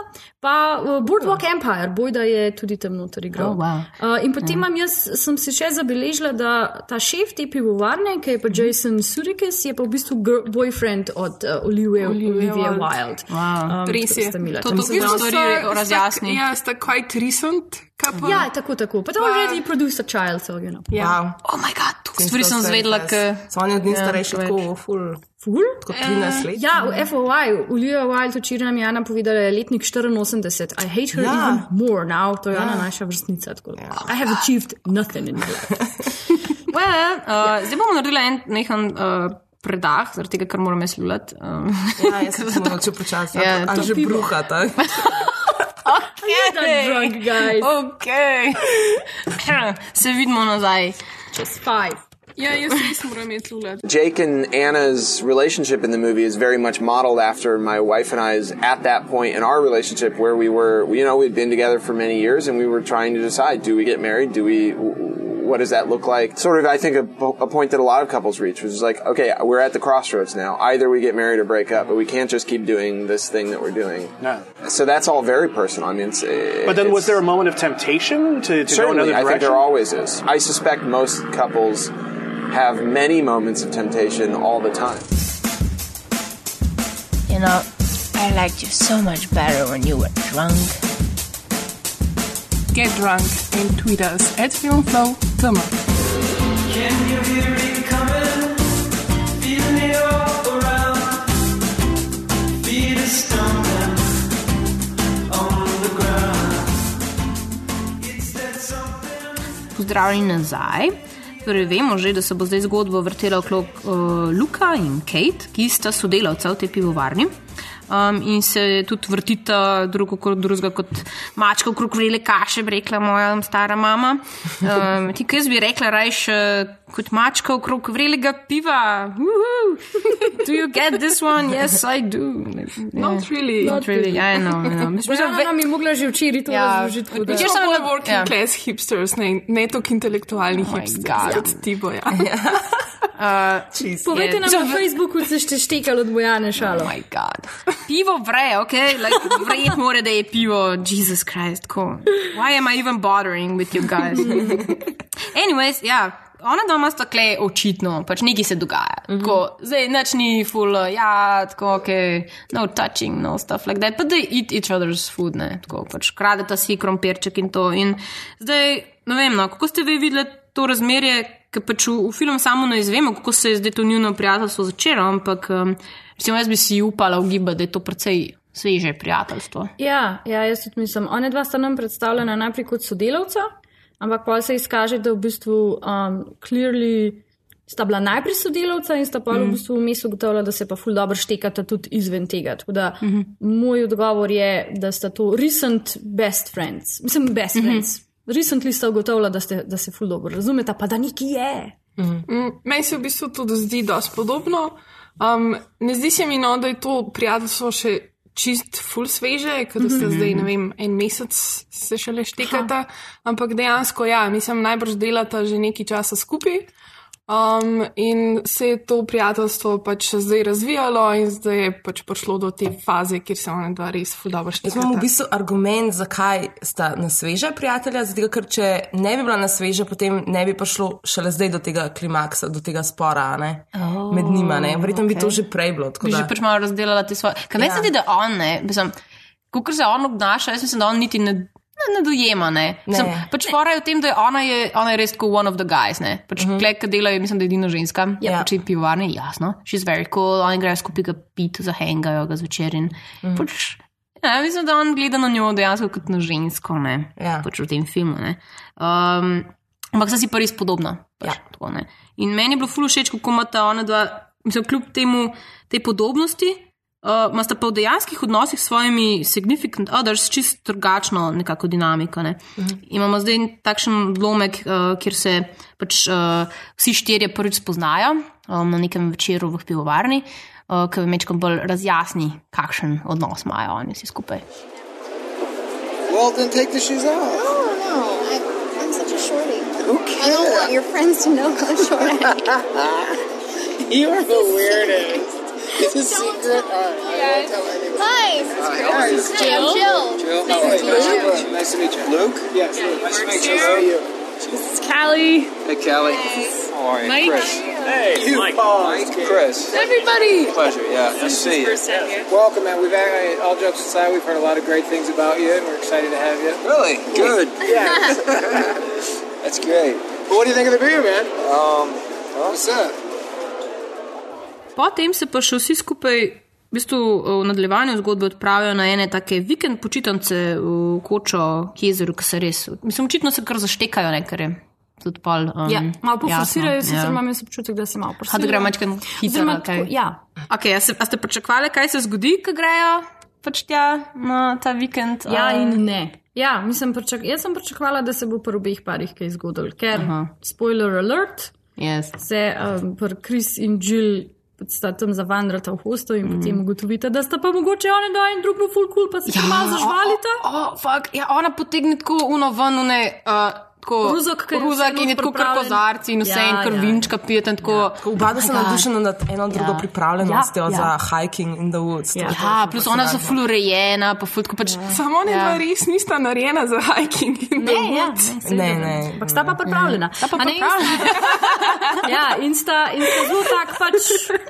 S4: pa v Boardwalk Empire, bojda je tudi tam noter igral.
S1: Oh, wow.
S4: Uh, in potem imam jaz, sem si še zabeležila, da ta šef te pivovarne, ki je pa Jason Sudeikis, je pa v bistvu boyfriend od uh, Olivia, Olivia
S7: Wilde.
S4: Wilde.
S1: Wow.
S4: Um,
S7: Res je.
S4: imela
S7: To
S4: tam
S7: tudi
S4: zelo-
S1: stvari razjasni.
S7: Ja, sta quite recent. couple.
S4: Ja, tako, tako. But already produced a child, so you know.
S7: Ja.
S3: Wow.
S1: Oh my god, to Stvari sem zvedela, ker.
S3: Sam je od njih
S1: ja,
S3: starejši tako ful.
S4: Ful?
S3: Tako 13 e, let.
S4: Ja, v FOI, Olivia Wilde včeraj nam je Jana povedala, je letnik 84. I hate her
S3: ja.
S4: even more now. To je ja. Jana naša vrstnica. Tako. Ja. I have achieved nothing in life.
S1: well, uh, ja. Zdaj bomo naredili en nehan. Uh, eh, predah, zaradi tega, ker moram jaz ljubljati. Um, eh.
S3: ja, jaz sem zelo če počasi,
S1: ja, ali
S3: že bruha.
S4: okay. drunk, guys.
S1: okay. Se vidimo nazaj.
S4: Čez 5.
S7: Yeah, jag ser ismor är med.
S8: Jake and Anna's relationship in the movie is very much modeled after my wife and I's at that point in our relationship where we were, you know, we'd been together for many years and we were trying to decide, do we get married? Do we, what does that look like? Sort of, I think, a, a, point that a lot of couples reach, which is like, okay, we're at the crossroads now. Either we get married or break up, but we can't just keep doing this thing that we're doing.
S9: No.
S8: So that's all very personal. I mean, it,
S9: but then was there a moment of temptation to, to go another direction?
S8: I think there always is. I suspect most couples have many moments of temptation all the time.
S10: You know, I liked you so much better when you were drunk.
S7: Get drunk and tweet us at FilmFlow. Tama.
S1: Pozdravljeni nazaj. Torej, vemo že, da se bo zdaj zgodba vrtela okrog uh, Luka in Kate, ki sta sodelavca v tej pivovarni. Um, in se tudi vrtita drugo kot drugega, kot mačka okrog vrele kaše, bi rekla moja stara mama. Um, ti, kaj jaz bi rekla, rajš uh, kot mačka okrog vrelega piva. Woohoo! Do you get this one? Yes, I do.
S7: Not really.
S1: Not really, ja, I know. I know. Mislim,
S4: Jana nam je mogla že včeraj to
S1: Ja.
S4: razložiti. da-
S1: Včeraj sem na-
S7: working
S1: ja.
S7: class hipsters, ne, ne toliko intelektualnih
S1: Oh my
S7: hipsters
S1: God.
S7: kot ti boja.
S4: Povejte nam na Facebooku, če ste štekali od Bojane šalo.
S1: Oh my god. Pivo vre, ok? Like, Vred mora, da je pivo, Jesus Christ. Ko. Why am I even bothering with you guys? Anyways, ja. Ona doma sta kle očitno, pač nekaj se dogaja. Mm -hmm. tako, zdaj nič ni full, ja, tako, ok, no touching, no stuff like that, but they eat each other's food, ne, tako, pač kradeta si krompirček in to. In zdaj, ne vem, no, kako ste vi videli to razmerje, ker pač v, v filmu samo ne izvemo, kako se je zdaj to njuno prijateljstvo začelo, ampak um, recimo jaz bi si upala ugibati, da je to precej sveže prijateljstvo.
S4: Ja, ja, jaz tudi mislim. One dva sta nam predstavljena najprej kot sodelavca, ampak pa se izkaže, da v bistvu um, clearly sta bila najprej sodelavca in sta pa mm. v bistvu vmes ugotovila, da se pa ful dobro štekata tudi izven tega. Tako da mm -hmm. moj odgovor je, da sta to recent best friends. Mislim, best mm -hmm. friends. Recently sta ugotovila, da, ste, da se ful dobro razumeta, pa da neki je.
S7: Mm, Meni se v bistvu tudi zdi dosti podobno. Um, ne zdi se mi, no, da je to prijateljstvo še čist full sveže, ker da ste zdaj, ne vem, en mesec se šele štekata, ampak dejansko, ja, mislim, najbrž delata že nekaj časa skupaj. Um, in se je to prijateljstvo pač zdaj razvijalo, in zdaj je pač prišlo do te faze, kjer se ona dva res ful dobro
S3: Jaz imam v bistvu argument, zakaj sta na sveže prijatelja, zato ker če ne bi bila na sveže, potem ne bi prišlo šele zdaj do tega klimaksa, do tega spora ne, oh, med njima. ne. Verjetno okay. bi to že prej bilo. tako
S1: Bi
S3: da-
S1: že pač malo razdelala te svoje. Kaj meni
S3: Ja.
S1: se zdi, da on ne, mislim, kako se on obnaša, jaz mislim, da on niti ne. Ne, dojema, ne.
S3: Ne.
S1: pač fora je v tem, da je ona, je, ona je res tako one of the guys, ne. Pač uh -huh. klek, ki dela, je, mislim, da je edina ženska. Je
S3: Mhm. Ja.
S1: pač in pivovarne, jasno. She's very cool, oni grejo skupaj ga pit, zahengajo ga zvečer in
S3: Mhm.
S1: pač. Ja, mislim, da on gleda na njo dejansko kot na žensko, ne.
S3: Ja.
S1: Pač v tem filmu, ne. Um, ampak sta si pa res podobna. Pač,
S3: Ja.
S1: tako, ne. in meni je bilo fululo všeč, kako imata ona dva, mislim, kljub temu, tej podobnosti. Uh, Masta pa v dejanskih odnosih s svojimi significant others čist drugačno nekako dinamiko. Ne? Uh -huh. Imamo zdaj takšen odlomek, uh, kjer se pač uh, vsi štirje prvič spoznajo um, na nekem večeru v pivovarni, uh, ki večkrat bolj razjasni, kakšen odnos imajo oni vsi skupaj.
S11: Well, then take the shoes off.
S12: Oh no, I, I'm such a shorty.
S11: Who
S12: I don't want your friends to know how short I am.
S11: You are the weirdest. It's a secret. All right, I won't tell anyone.
S12: Hi.
S11: Hi, how are you?
S12: Hi, Jill.
S11: Jill. How are? Nice to meet you. Nice to meet you. Luke? Yes, Luke. Nice to meet you. How are you?
S12: This is Callie.
S11: Hey, Callie. How are you?
S12: Mike.
S11: Chris. Hey, Mike. Mike. Chris.
S12: Everybody.
S11: Pleasure. Yeah, nice to see you. Welcome, man. We've had, all jokes aside, we've heard a lot of great things about you, and we're excited to have you. Really? Good. Yeah. That's great. Well, what do you think of the beer, man? Um, Vse.
S1: Potem se pa še vsi skupaj. V bistvu v nadaljevanju zgodbe odpravijo na ene take vikend počitnice v kočo k jezeru, ki se res. Mislim, očitno se kar zaštekajo, ne, ker je tudi pol. Um,
S4: Ja, malo poforsirajo,
S1: jasno,
S4: sicer imam jaz občutek, da se malo
S1: Ha, da
S4: poforsirajo.
S1: gre mačkam hitro. Kaj?
S4: tako- Ja,
S1: Okay, a, se, a ste pričakovali, kaj se zgodi, ko grejo pač tja na ta vikend?
S4: ja
S1: A-
S4: in ne. Ja, mislim, pričak, jaz sem pričakovala, da se bo pri obeh parih kaj zgodilo, ker,
S1: Aha.
S4: spoiler alert,
S1: Yes.
S4: se um, pri Kris in Jill sta tam zavandrata v hosto in
S1: Mhm.
S4: potem ugotovite, da sta pa mogoče oni dva in drug bo full cool, pa se ja, malo zažvalita.
S1: O, o, fuck, ja, ona potegne tako uno ven, ne. Uh, tako,
S4: Ruzak,
S1: ruzak in je tako kar kozarci in vse
S4: Ja,
S1: in
S4: ja.
S1: krvinčka pije tam tako.
S3: Oba so navdušena nad eno drugo
S1: Ja.
S3: pripravljenostjo
S4: Ja, ja.
S3: za hiking in the woods.
S1: Ja,
S3: ful
S1: plus ona so
S3: fascinantno.
S1: full urejena, pa ful tako pač.
S7: Samo ne
S1: Ja.
S7: dva res nista narejena za hiking. in the
S4: Ne, ja,
S7: woods.
S4: ne, seveda
S3: Ne,
S4: ne.
S3: ne.
S4: Ampak sta pa pripravljena.
S1: Sta pa
S4: A ne, in sta- Ja, in sta, in sta zelo tak pač.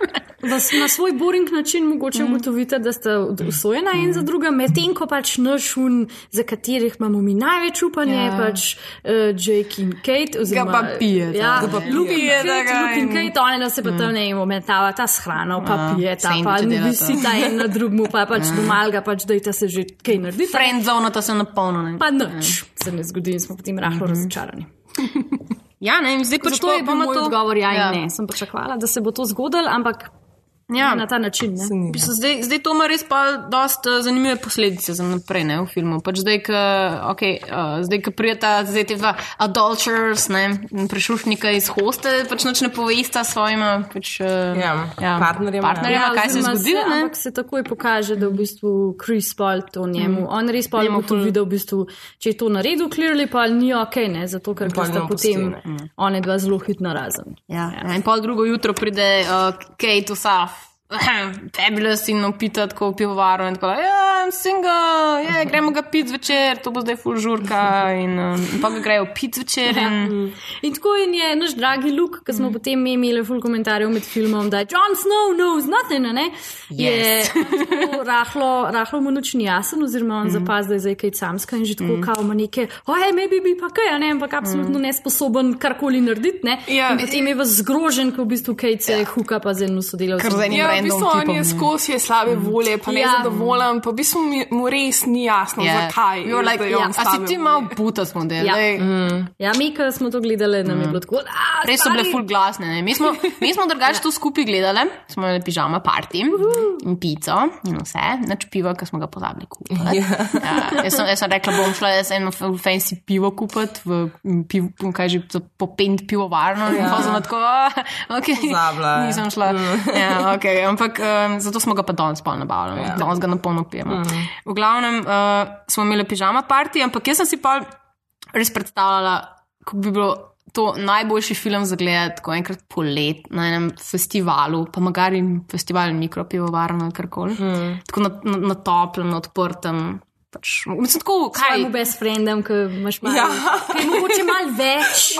S4: v- Na svoj boring način mogoče
S1: Mhm.
S4: ugotovite, da sta usvojena en za druga, medtem ko pač naš un, za katerih imamo mi največ upanja, je
S1: Ja.
S4: pač uh, Jake in Kate. Oziroma,
S1: pa pije,
S4: Ja,
S1: ga pa pije.
S4: Luke in
S1: Pije,
S4: Kate,
S1: da ga
S4: Luke in
S1: in-
S4: Kate, oni da se pa tam ne momentava ta s hrano, pa
S1: Ja,
S4: pije ta, pa
S1: sendviče delata.
S4: visita en na drugmu, pa pač doma ga pač dajte se že kaj narediti.
S1: Friendzone, to se napolno. Ne?
S4: Pa nič se ne zgodi in smo potem rahlo razočarani.
S1: Ja, ne, in zdaj pač to
S4: je bil
S1: bomo
S4: moj
S1: to-
S4: odgovor, ja,
S1: Ja.
S4: in ne. Sem pričakovala, da se bo to zgodilo, ampak
S1: Ja.
S4: na ta način. Ne?
S1: V bistvu Zdaj, zdaj to ima res pa dosta zanimive posledice za naprej ne, v filmu. Pač zdaj, ko okay, uh, zdaj, ko prijeta zdaj te dva adulterers, ne, prešušnika iz hoste, pač noč ne povesta svojima pač, uh,
S3: Ja, partnerjema, ja.
S1: partnerjema kaj se
S4: oziroma
S1: zgodi.
S4: Se,
S1: ne.
S4: ampak se takoj pokaže, da v bistvu Chris Paul to njemu. Mm. On res pa je to videl, v bistvu, če je to naredil, clearly pa ni ok, ne, zato ker sta potem
S3: ne.
S4: one dva zelo hitno razen.
S1: Ja, ja. In pol drugo jutro pride uh, Kate vsa. Fabulous in opita tako v pivovaru in tako, ja, I'm single, ja, gremo ga pit zvečer, to bo zdaj full žurka in, um, in pa ga grejo pit zvečer in
S4: In tako in je naš dragi Luke, ki smo mm. potem imeli full komentarjev med filmom, da Jon Snow knows nothing, ne?
S1: Yes.
S4: Je rahlo, rahlo mu nič ni jasen, oziroma on mm. zapaz, da je zdaj kaj samska in že tako mm. kao ima neke, ojej, maybe bi pa kaj, ne, ampak absolutno mm. nesposoben karkoli narediti, ne?
S7: Ja.
S4: In potem je vas zgrožen, ko v bistvu Kate se ja. huka pa z enim sodelavcem.
S7: Ja, v bistvu on je
S1: ne.
S7: skozi je slabe volje, pa
S4: Ja.
S7: nezadovoljen, pa v bistvu mi- mu res ni jasno,
S1: Yeah.
S7: zakaj.
S1: You're like,
S7: je
S1: ja, a si ti malo puta smo delali?
S4: Ja.
S1: Daj.
S4: Ja, mi, ki smo to gledali, nam je bilo tako,
S1: Res so bile full glasne. Ne? Mi smo, mi smo drugače to skupaj gledali, smo imeli pižama party in pico in vse, nač piva, ki smo ga pozabili kupiti. Ja, jaz, sem, jaz sem rekla, bom šla jaz eno fancy pivo kupiti v piv, kaj že, za popend pivovarno in pa sem tako, "Ah, ok,
S3: Pozabila je."
S1: nisem šla. Ja, okay, ampak um, zato smo ga pa danes pol nabavili, ja. danes ga na polno pijemo. V glavnem uh, smo imeli pižama party, ampak jaz sem si pa res predstavljala, kako bi bilo to najboljši film za gledati, ko enkrat polet na enem festivalu, pa magari festival mikropivovarno ali karkoli. Hmm. Tako na, na, na toplem, na odprtem. Pač, mislim, tako, kaj
S4: Svojemu best friendem, ki imaš malo,
S3: Ja.
S4: ki je mogoče malo več.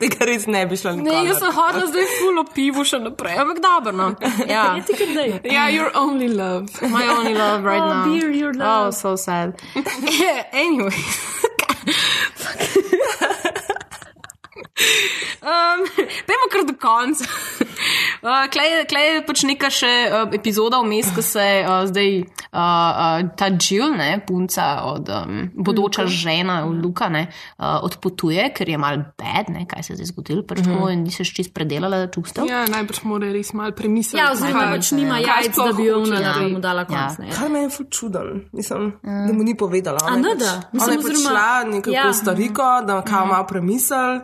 S3: Tega res ne bi šla
S1: Ne,
S3: nikoli.
S1: jaz sem hodila zdaj fulo pivo še naprej, ampak dobro. No. Ja.
S4: Je ti daj?
S7: Ja, your only love.
S1: My only love right
S4: Oh,
S1: now.
S4: beer, your
S1: Oh,
S4: love.
S1: so sad. anyway. Um, Pejmo kar do konca. Uh, klej, je- pač neka še uh, epizoda vmes, ko se uh, zdaj uh, uh, ta Jill, ne, punca od um, bodoča Luka. žena v Luka, ne, uh, odpotuje, ker je mal bed, ne, kaj se je zdaj zgodilo, pač mm -hmm. in ni se še čist predelala čustev.
S7: Ja, najbrž mora res malo premisliti.
S4: Ja, oziroma pač nima jajc, da bi ona
S7: narediti.
S4: mu dala konc.
S1: Ja.
S4: ne.
S3: Kar me je ful čuden, mislim, da mu ni povedala.
S4: A
S3: Ona je
S4: ne
S3: pač-
S4: da?
S3: Ona
S4: Mislim,
S3: je pač
S4: oziroma-
S3: šla nekako
S4: Ja.
S3: v Stariko, da kao malo premisel.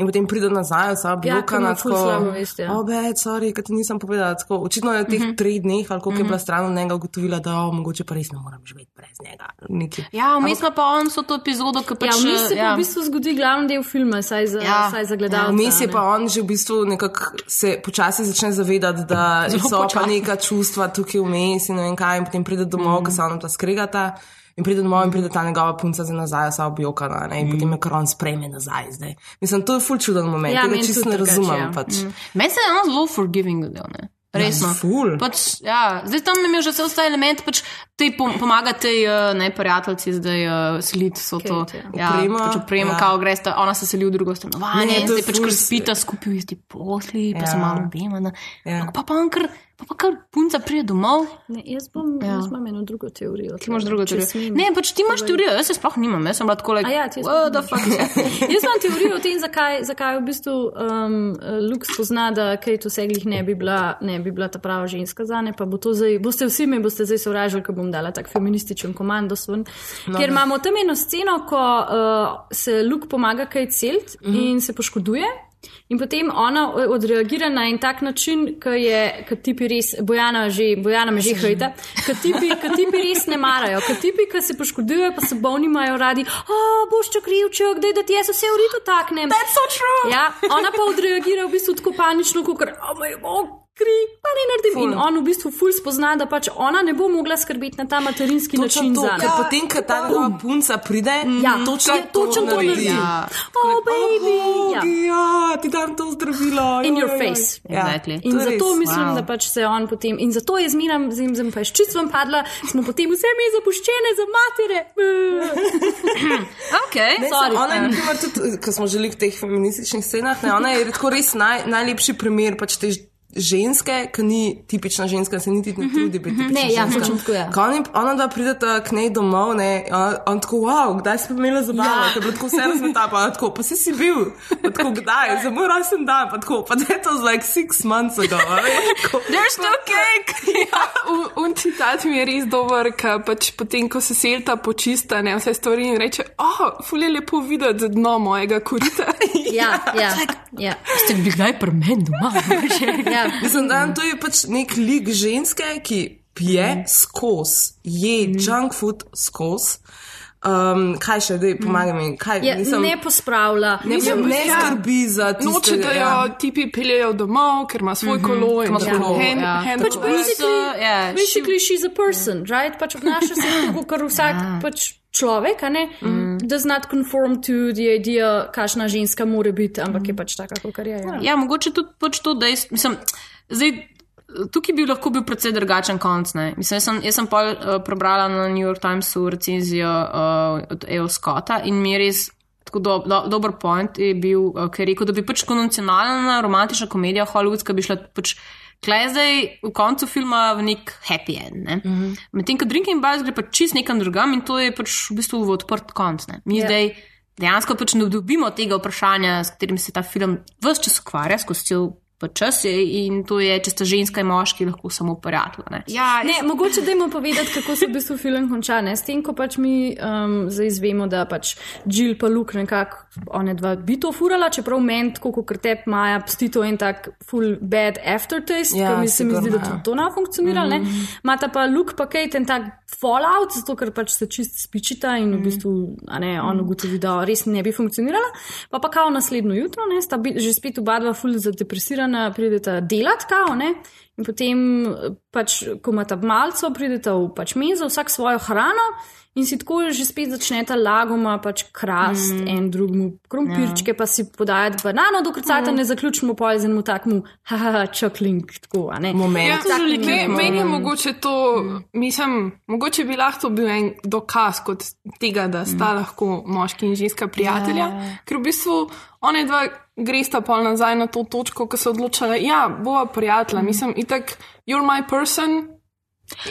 S3: In potem pride nazaj, vsa
S4: Ja,
S3: blokana,
S4: ker ful slabo vest, ja.
S3: Obe, sorry, kaj ti nisem povedala. Tako, očitno je v teh mm -hmm. treh dneh, ali koliko je bila stran od njega, ugotovila, da o, mogoče pa res ne morem živeti brez njega. Nekaj.
S1: Ja, vmes ima pa on so to epizodo, ki pač.
S4: Ja, vmes se pa
S1: ja.
S4: v bistvu zgodi glavni del filma, saj za,
S1: Ja.
S4: saj za gledalce.
S3: Vmes je
S4: ne.
S3: pa on že v bistvu nekako se počasi začne zavedati, da
S1: Zelo
S3: so pa
S1: počasi.
S3: neka čustva tukaj vmes in ne vem kaj, in potem pride domov, mm. ko se on ta skregata. In pride domov in pride ta njegova punca za nazaj, vsa objokana, ne? in mm. potem je kar on sprejme nazaj zdaj. Mislim, to je ful čuden moment,
S4: Ja,
S3: ja, tega čisto ne razumem.
S4: ja.
S3: Pač.
S1: Meni se je ono zelo forgiving del, ne. Resno.
S3: Ja, ful.
S1: Pač, ja, zdaj tam je imel že vse ostale elemente, pač Te pom pomaga tej uh, ne prijateljici zdaj uh, seliti so to.
S4: Kate,
S1: ja,
S3: Opremo,
S1: pač opremo,
S3: ja.
S1: ja. kao greš, ona se seli v drugo stanovanje,
S3: Ne, je
S1: zdaj pač kar spita skupaj v isti posli, pa
S3: Ja.
S1: se malo obema.
S3: Ja.
S1: Pa pa on kar, pa pa kar punca pride domov.
S4: Ne, jaz, bom,
S1: Ja.
S4: ja. jaz imam eno drugo teorijo.
S1: Ti imaš drugo
S4: če
S1: teorijo.
S4: smem.
S1: Ne, pač ti imaš
S4: Povej.
S1: teorijo, jaz se sploh nimam, jaz sem bila tako
S4: A ja, ti jaz imam. teorijo o tem, zakaj, zakaj v bistvu um, Luk spozna, da Kate vseglih ne, bi bila- ne bi bila ta prava ženska za ne, pa bo to zdaj, boste vsi me boste zdaj sovražili, ko bom dala tak feminističen komando sven. No, Ker imamo tam eno sceno, ko uh, se Luk pomaga Kate celt
S1: Mhm.
S4: in se poškoduje. In potem ona odreagira na en tak način, ki je, ki tipi res, Bojana, že, Bojana me že hojta, ki tipi, ki tipi res ne marajo, ki tipi, ki se poškodujejo, pa se bolni imajo radi, a boš čo krivček, daj, da ti jaz vse redu taknem.
S1: That's so true.
S4: Ja, ona pa odreagira v bistvu tako panično, kot oh moj bog. Kri, pa ne naredim. In on v bistvu ful spozna, da pač ona ne bo mogla skrbeti na ta materinski
S3: Točno
S4: način
S3: to, ker potem, ko ta njegova punca pride,
S4: Ja,
S3: točno,
S4: je točno to naredi.
S3: Ja.
S4: Oh, baby. Ja.
S3: ja, ti dam to zdravilo.
S4: In
S3: joj,
S4: your
S3: joj.
S4: face.
S3: Ja,
S1: Exactly.
S4: In
S3: to je
S4: zato
S3: res.
S4: mislim,
S1: wow.
S4: da pač se on potem, in zato je zmeram, zdaj sem pa ščic vam padla, smo potem vse mi zapuščene za matere.
S1: Okay.
S3: Ne,
S4: Sorry.
S3: Ona je, tudi, ko smo želeli v teh feminističnih scenah, ne, ona je tako res naj, najlepši primer pač te ženske, ki ni tipična ženska, se niti ne trudi biti tipična
S4: Ne, ja, točno tako, ja.
S3: Ko oni, ona dva prideta k njej domov, ne, on, on tako, wow, kdaj si pa imela zabavo,
S4: Ja.
S3: ja. ker je bilo tako vse razmeta, pa tako, pa si si bil, pa tako, kdaj, za moj rojsten dan, pa tako, pa that was like six months ago, tako.
S1: There's no cake.
S7: Ja, un- un citat mi je res dober, ker pač potem, ko se selta počista, ne vse stvari in reče, oh, fulje lepo videti dno mojega korita.
S4: Ja, ja, ja.
S1: Ste bili kdaj pri meni doma?
S4: ja.
S3: Mislim, da to je pač nek lik ženske, ki pije skozi, je junk food skozi. Um, kaj še, da pomagam mi? Kaj,
S4: Ja,
S3: mislim,
S4: ne pospravlja.
S3: ne,
S7: Mislim,
S3: ne
S7: ja.
S3: skrbi za tiste,
S7: Noče, da jo
S3: ja.
S7: tipi peljejo domov, ker ima svoj kolo in
S1: ima
S7: tako
S1: kolo,
S7: hand,
S1: ja.
S7: hand
S4: Pač basically,
S1: ja,
S4: basically she's a person, right? Pač obnaša se tako, kot vsak pač človek, a ne? Does not conform to the idea, kakšna ženska more biti, ampak je pač taka, kot je. Ja.
S1: Ja, mogoče tudi pač to, da jaz, mislim, zdaj, tukaj bi lahko bil precej drugačen konc. Ne? Mislim, jaz sem, jaz sem pol uh, prebrala na New York Timesu recenzijo uh, od E.O. Scotta in mi je res. Tako do, do, dober point je bil, uh, ker je rekel, da bi pač konvencionalna romantična komedija hollywoodska bi šla pač klej zdaj v koncu filma v nek happy end. Ne? Mm -hmm. Medtem ko Drinking Bars gre pač čist nekam drugam in to je pač v bistvu v odprt konc. Ne? Mi
S4: Ja.
S1: yeah. zdaj dejansko pač ne dobimo tega vprašanja, s katerim se ta film vse čas ukvarja, skozi cel čas je, in to je, če sta ženska in moški, lahko samo prijatelj. Ja,
S4: Ne, mogoče dajmo povedati, kako se v bistvu film konča. Ne? S tem, ko pač mi um, zdaj izvemo, da pač Jill pa Luke nekako, one dva bi to furala, čeprav meni, tako kot tep Maja, psti to en tak full bad aftertaste,
S3: Ja,
S4: ja, ki mi se mi zdi, da tudi to ne funkcionira. Mm -hmm. Mata pa Luke pa Kate en tak fallout, zato ker pač se čist spičita in v bistvu, a ne, on ugotovi, da res ne bi funkcionirala. Pa pa kao naslednjo jutro, ne, sta bi, že spet oba dva full zadepresirana, prideta delat, kao, ne. In potem, eh, pač, ko imata malce, prideta v pač menzo, vsak svojo hrano. In si tako že spet začneta lagoma pač krast mm. en drugemu, krompirčke ja. pa si podajati banano, dokler mm. ne zaključimo pojezenemu takmu, haha, čokling, tako, a ne.
S3: Moment.
S7: Ja, me, meni je mogoče to, mislim, mogoče bi lahko bil en dokaz kot tega, da sta lahko moški in ženska prijatelja,
S1: Ja.
S7: ker v bistvu one dva gresta pol nazaj na to točko, ko so odločile, ja, bova prijatelja, mislim, itak, you're my person.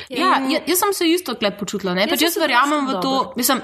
S1: Ja, ja, jaz sem se isto klep počutila. Ne? Pač
S4: sem
S1: jaz
S4: se
S1: verjamem v
S4: počutila
S1: to.
S4: dobro.
S1: Mislim,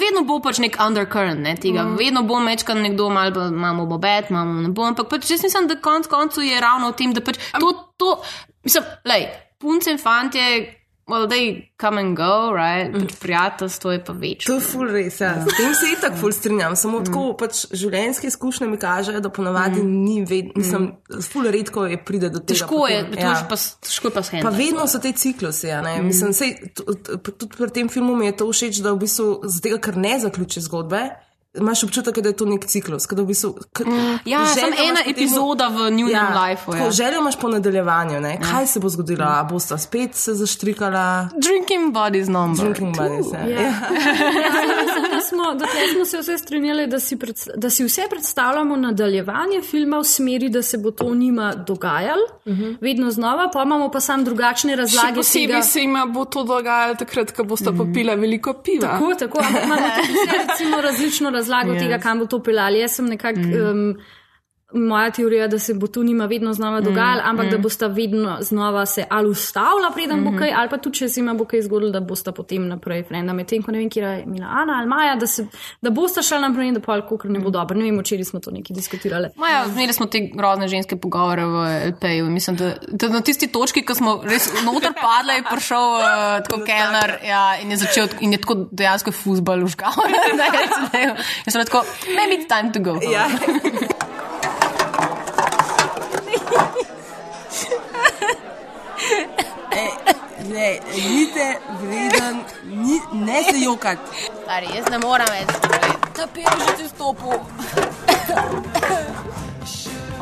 S1: vedno bo pač nek undercurrent ne, tega. Mm. Vedno bo mečkan nekdo, malo imamo bobet, imamo ne bo. Ampak pač jaz mislim, da konc koncev je ravno v tem, da pač to, to mislim, lej, punce in fantje. Well, they come and go, right? Pač prijateljstvo je pa več.
S3: To je ful res, ja. S tem se itak ful strinjam. Samo mm. tako pač življenjske izkušnje mi kažejo, da ponavadi mm. ni vedno, mislim, ful redko je pride do tega.
S1: Težko je,
S3: potem,
S1: je pa, težko je pa
S3: Pa
S1: shendla.
S3: vedno so te ciklusi, ja, ne. Mm. Mislim, sej, tudi pri tem filmu mi je to všeč, da v bistvu, zato ker ne zaključi zgodbe, imaš občutek, da je to nek ciklus. v bistvu, k,
S1: Ja, samo ena
S3: potem-
S1: epizoda v njunem lifeu,
S3: tako
S1: ja.
S3: Željo imaš po nadaljevanju, ne? kaj se bo zgodilo, a bosta spet se zaštrikala.
S1: Drinking buddies number.
S3: Drinking buddies, ja.
S4: Ja.
S3: ja.
S4: Mislim, da smo, dokler smo se vse strinjali, da si, pred, da si vse predstavljamo nadaljevanje filma v smeri, da se bo to njima dogajalo, uh -huh. vedno znova, pa imamo pa sam drugačne
S7: Še
S4: razlage.
S7: posebej
S4: tega.
S7: se jima bo to dogajalo takrat, ko boste popila veliko piva.
S4: Tako, tako, ampak imamo tudi vse, recimo, različno razlago
S7: Yes.
S4: tega, kam bo to peljali. Jaz sem nekako. Mm. Um, Moja teorija da se bo to njima vedno znova dogajalo, mm, ampak mm. da bosta vedno znova se ali ustavila, preden mm -hmm. bo kaj, ali pa tudi, če se jima bo kaj zgodilo, da bosta potem naprej frenda. Medtem ko ne vem, kje je Mina Ana ali Maja, da, se, da bosta šla naprej in da pa alkohol ne bo dobro. Ne vem, včeraj smo to nekaj diskutirali.
S1: Maja, imeli smo te grozne ženske pogovore v LP-ju. Mislim, da, da na tisti točki, ko smo res noter padli, je prišel uh, tako kelner ja, in je začel in je tako dejansko fuzbal užgal. Jaz sem tako, maybe it's time to go.
S3: Ja. Ne, nite vreden, ni, ne se jokati.
S1: Stari, jaz ne morem več. Da pijem že ti stopu.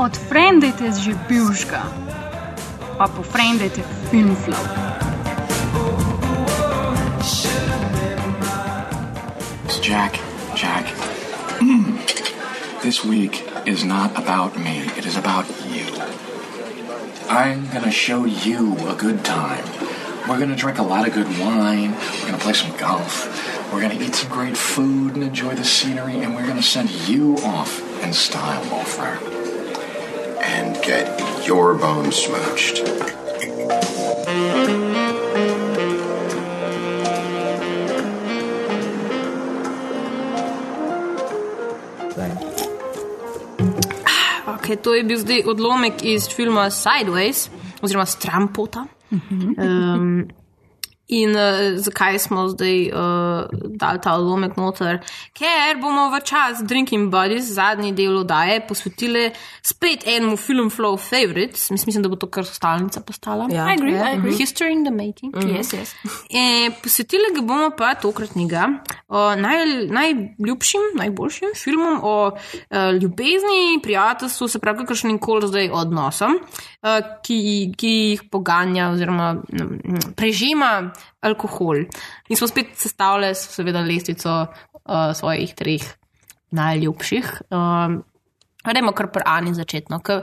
S4: Odfrendajte že bivšga, pa pofrendajte filmflow.
S13: It's Jack. Jack. this week is not about me, it is about you. I'm gonna show you a good time. We're gonna drink a lot of good wine, we're gonna play some golf, we're gonna eat some great food and enjoy the scenery, and we're gonna send you off in style, Wolfram.
S14: And get your bones smooched.
S1: Okay, to je bil zdaj odlomek iz filma Sideways, oziroma Strampota. Um, in uh, zakaj smo zdaj uh, dali ta odlomek noter? Ker bomo v čas Drinking Buddies, zadnji del oddaje, posvetili spet enemu film Flow Favorites. Mis- Mislim, da bo to kar stalnica postala.
S3: Ja. I agree, I agree.
S1: History in the making.
S3: Mhm.
S4: Yes, yes.
S1: E, posvetili ga bomo pa tokratnega o naj, najljubšim, najboljšim filmom o e, ljubezni, prijateljstvu, se pravi, kakršnim koli zdaj odnosom, e, ki, ki jih poganja oziroma mm, prežima alkohol. In smo spet sestavljali, seveda, lestvico e, svojih treh najljubših. Um, Gremo kar pri Ani začetno. ker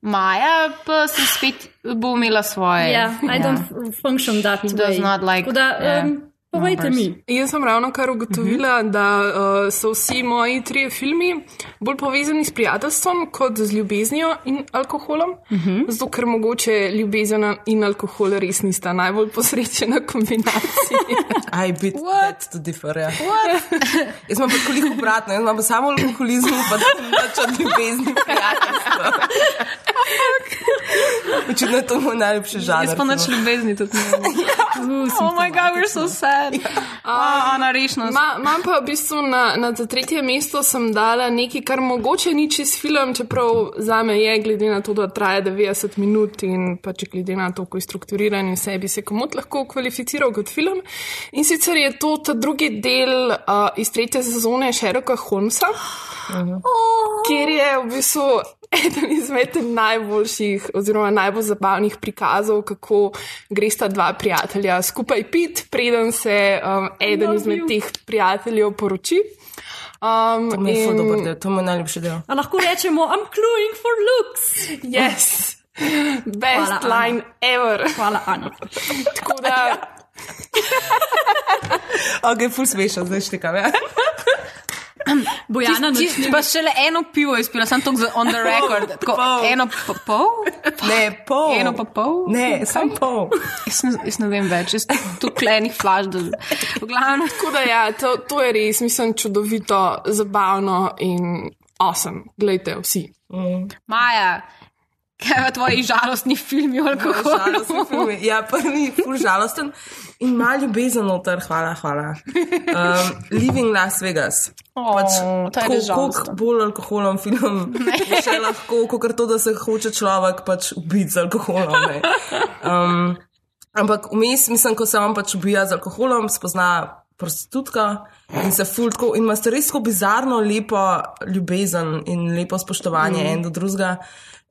S1: Maja pa se spet bo imela svoje.
S4: Ja, I don't function that
S1: He
S4: way.
S1: does not like,
S4: Tako da,
S1: yeah,
S4: um, povejte mi.
S7: Jaz sem ravno kar ugotovila, da uh, so vsi moji trije filmi bolj povezani s prijateljstvom kot z ljubeznijo in alkoholom. Uh -huh. Zato, ker mogoče ljubezen in alkohol res nista najbolj posrečena kombinacija.
S3: I bit that to differ. Ja. jaz imam pa koliko obratno, jaz imam pa samo alkoholizem, pa več od ljubezni prijateljstva. Očitno je to moj najljubši žanr.
S1: Jaz pa nič ljubezni tudi ne vem. Oh my god, we're so sad. Oh, Ana, rešno.
S7: Ma- Imam pa v bistvu na, na to tretje mesto sem dala nekaj, kar mogoče ni čez film, čeprav za me je, glede na to, da traja 90 minut in pač glede na to, kako je strukturiran in vse bi se komot lahko kvalificiral kot film. In sicer je to ta drugi del uh, iz tretje sezone Sherlocka Holmesa, kjer je v bistvu eden izmed najboljših oziroma najbolj zabavnih prikazov, kako gresta dva prijatelja skupaj pit, preden se um, eden izmed teh prijateljev poroči. Um,
S3: To mi je ful dober del, to je moj najljubši del.
S4: A lahko rečemo, I'm cluing for looks.
S7: Yes. Best
S4: Hvala, Ana.
S7: line ever.
S4: Hvala, Ana.
S7: Tako da.
S3: Ok, ful smešno, zdaj štekam. Ja.
S4: Bojana,
S1: Ti, ti, pa šele eno pivo izpila, sem to on the record. Tako,
S3: Pol.
S1: eno pa pol?
S3: Ne, pol.
S1: Eno pa pol?
S3: Ne, sam pol.
S1: Jaz ne, jaz ne vem več, jaz tu klenih flash. V glavnem,
S7: Tako da ja, to, to je res, mislim, čudovito, zabavno in awesome. Glejte, vsi.
S1: Maja, kaj pa tvoji žalostni filmi o alkoholu?
S3: Žalostni film je. Ja, prvi je ful žalosten in ima ljubezen noter, hvala, hvala. Um, Living Las Vegas.
S1: O,
S3: pač,
S1: to je žalosten.
S3: Koliko bolj alkoholom film je še lahko, kot to, da se hoče človek pač ubiti z alkoholom. Um, ampak vmes, mislim, ko se on pač ubija z alkoholom, spozna prostitutka in se ful tako in imate res tako bizarno lepo ljubezen in lepo spoštovanje
S1: mm.
S3: en do drugega.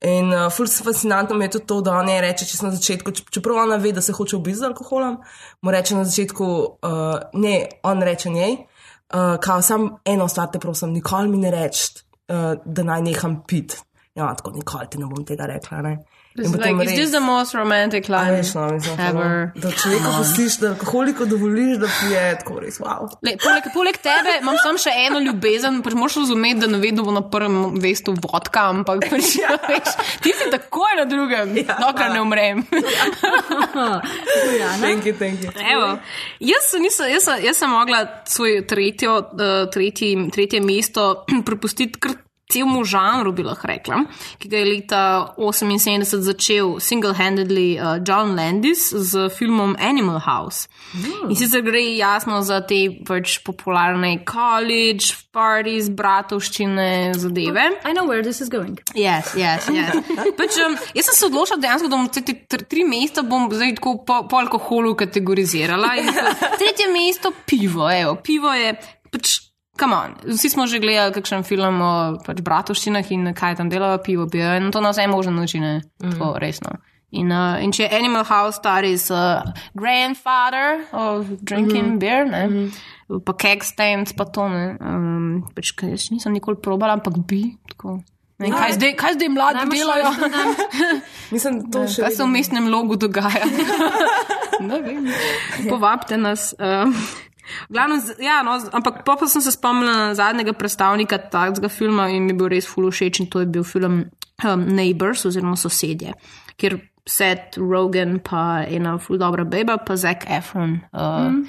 S3: In uh, ful fascinantno mi je tudi to, da on je reče, če na začetku, č- čeprav ona ve, da se hoče ubiti z alkoholom, mu reče na začetku, uh, ne, on reče njej, uh, kao sam eno stvar te prosim, nikoli mi ne reči, uh, da naj neham pit. Ja, tako nikoli ti ne bom tega rekla. Ne?
S1: It's like, it's just the most romantic line
S3: veš, no, mislim,
S1: ever.
S3: Da človeka pustiš, da alkoholiko dovoliš, da pije, tako res, wow.
S1: Le, poleg, poleg tebe imam samo še eno ljubezen, pač moraš razumeti, da ne vedno bo na prvem mestu vodka, ampak pač, ja. veš, ti si takoj na drugem, ja, dokler ne umrem.
S3: Thank you, thank you.
S1: Evo, jaz, se nisem, jaz, sem- jaz sem mogla svoj tretjo, uh, tretji, tretje mesto prepustiti kar celemu žanru, bi lahko rekla, ki ga je leta 1978 začel single-handedly uh, John Landis z filmom Animal House. In sicer gre jasno za te pač popularne college parties, bratovščine, zadeve.
S4: I know where this is going.
S1: Yes, yes, yes. Pač, um, jaz sem se odločila dejansko, da bom te te tr- tri mesta bom zdaj tako po, po alkoholu kategorizirala. Tretje mesto, pivo, evo, pivo je pač. Come on, vsi smo že gledali kakšen film o pač, bratovščinah in kaj tam delajo, pivo pijo in to na vse možne načine, mm. tako resno. In, uh, in če je Animal House star is uh, grandfather of drinking mm -hmm. beer, ne? Mm -hmm. pa keg stands, pa to ne. Um, pač, kaj jaz nisem nikoli probala, ampak bi. Tako. Ne, kaj, zdaj, kaj zdaj mladi
S4: Dajmo še
S1: delajo?
S3: Mislim, to še
S1: Kaj se v mestnem logu dogaja? ne vem. Povabite nas. Um, Glavno, ja, no, ampak pa, sem se spomnila na zadnjega predstavnika takega filma in mi je bil res full všeč in to je bil film um, Neighbors oziroma Sosedje, kjer Seth Rogen pa ena full dobra beba pa Zac Efron uh, mm.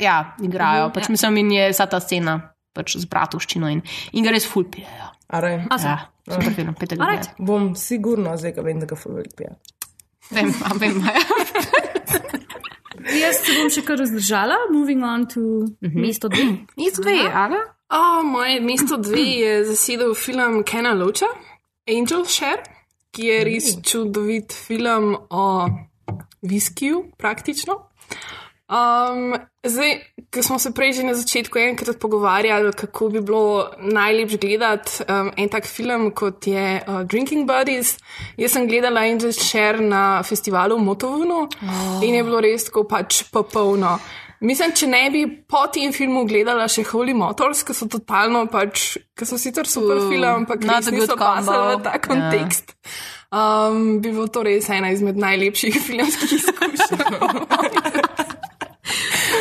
S1: ja, igrajo.
S4: Mhm,
S1: Pač
S4: ja.
S1: mislim, in je vsa ta scena pač z bratovščino in, in ga res full pijejo.
S3: Are.
S1: Ja, super film, ga.
S3: Alright. Bom sigurno, zdaj ga vem, da ga favorit pije.
S1: Vem, a vem,
S4: Jaz se bom še kar vzdržala, moving on to mesto dve.
S1: Mesto dve, ali?
S7: Oh, moje mesto dve je zasedel film Kena Loča, Angel Share, ki je res čudovit film o viskiju, praktično. Um, zdaj, ko smo se prej že na začetku enkrat pogovarjali, kako bi bilo najlepše gledati um, en tak film, kot je uh, Drinking Buddies. Jaz sem gledala Angel Share na festivalu v Motovunu oh. in je bilo res tako pač popolno. Mislim, če ne bi po tem filmu gledala še Holy Motors, ki so totalno pač, ki so sicer super
S1: Uh,
S7: film, ampak
S1: not
S7: res
S1: a good
S7: niso pasali v ta
S1: Ja.
S7: kontekst. Um, bi bilo to res ena izmed najlepših filmskih izkušenj.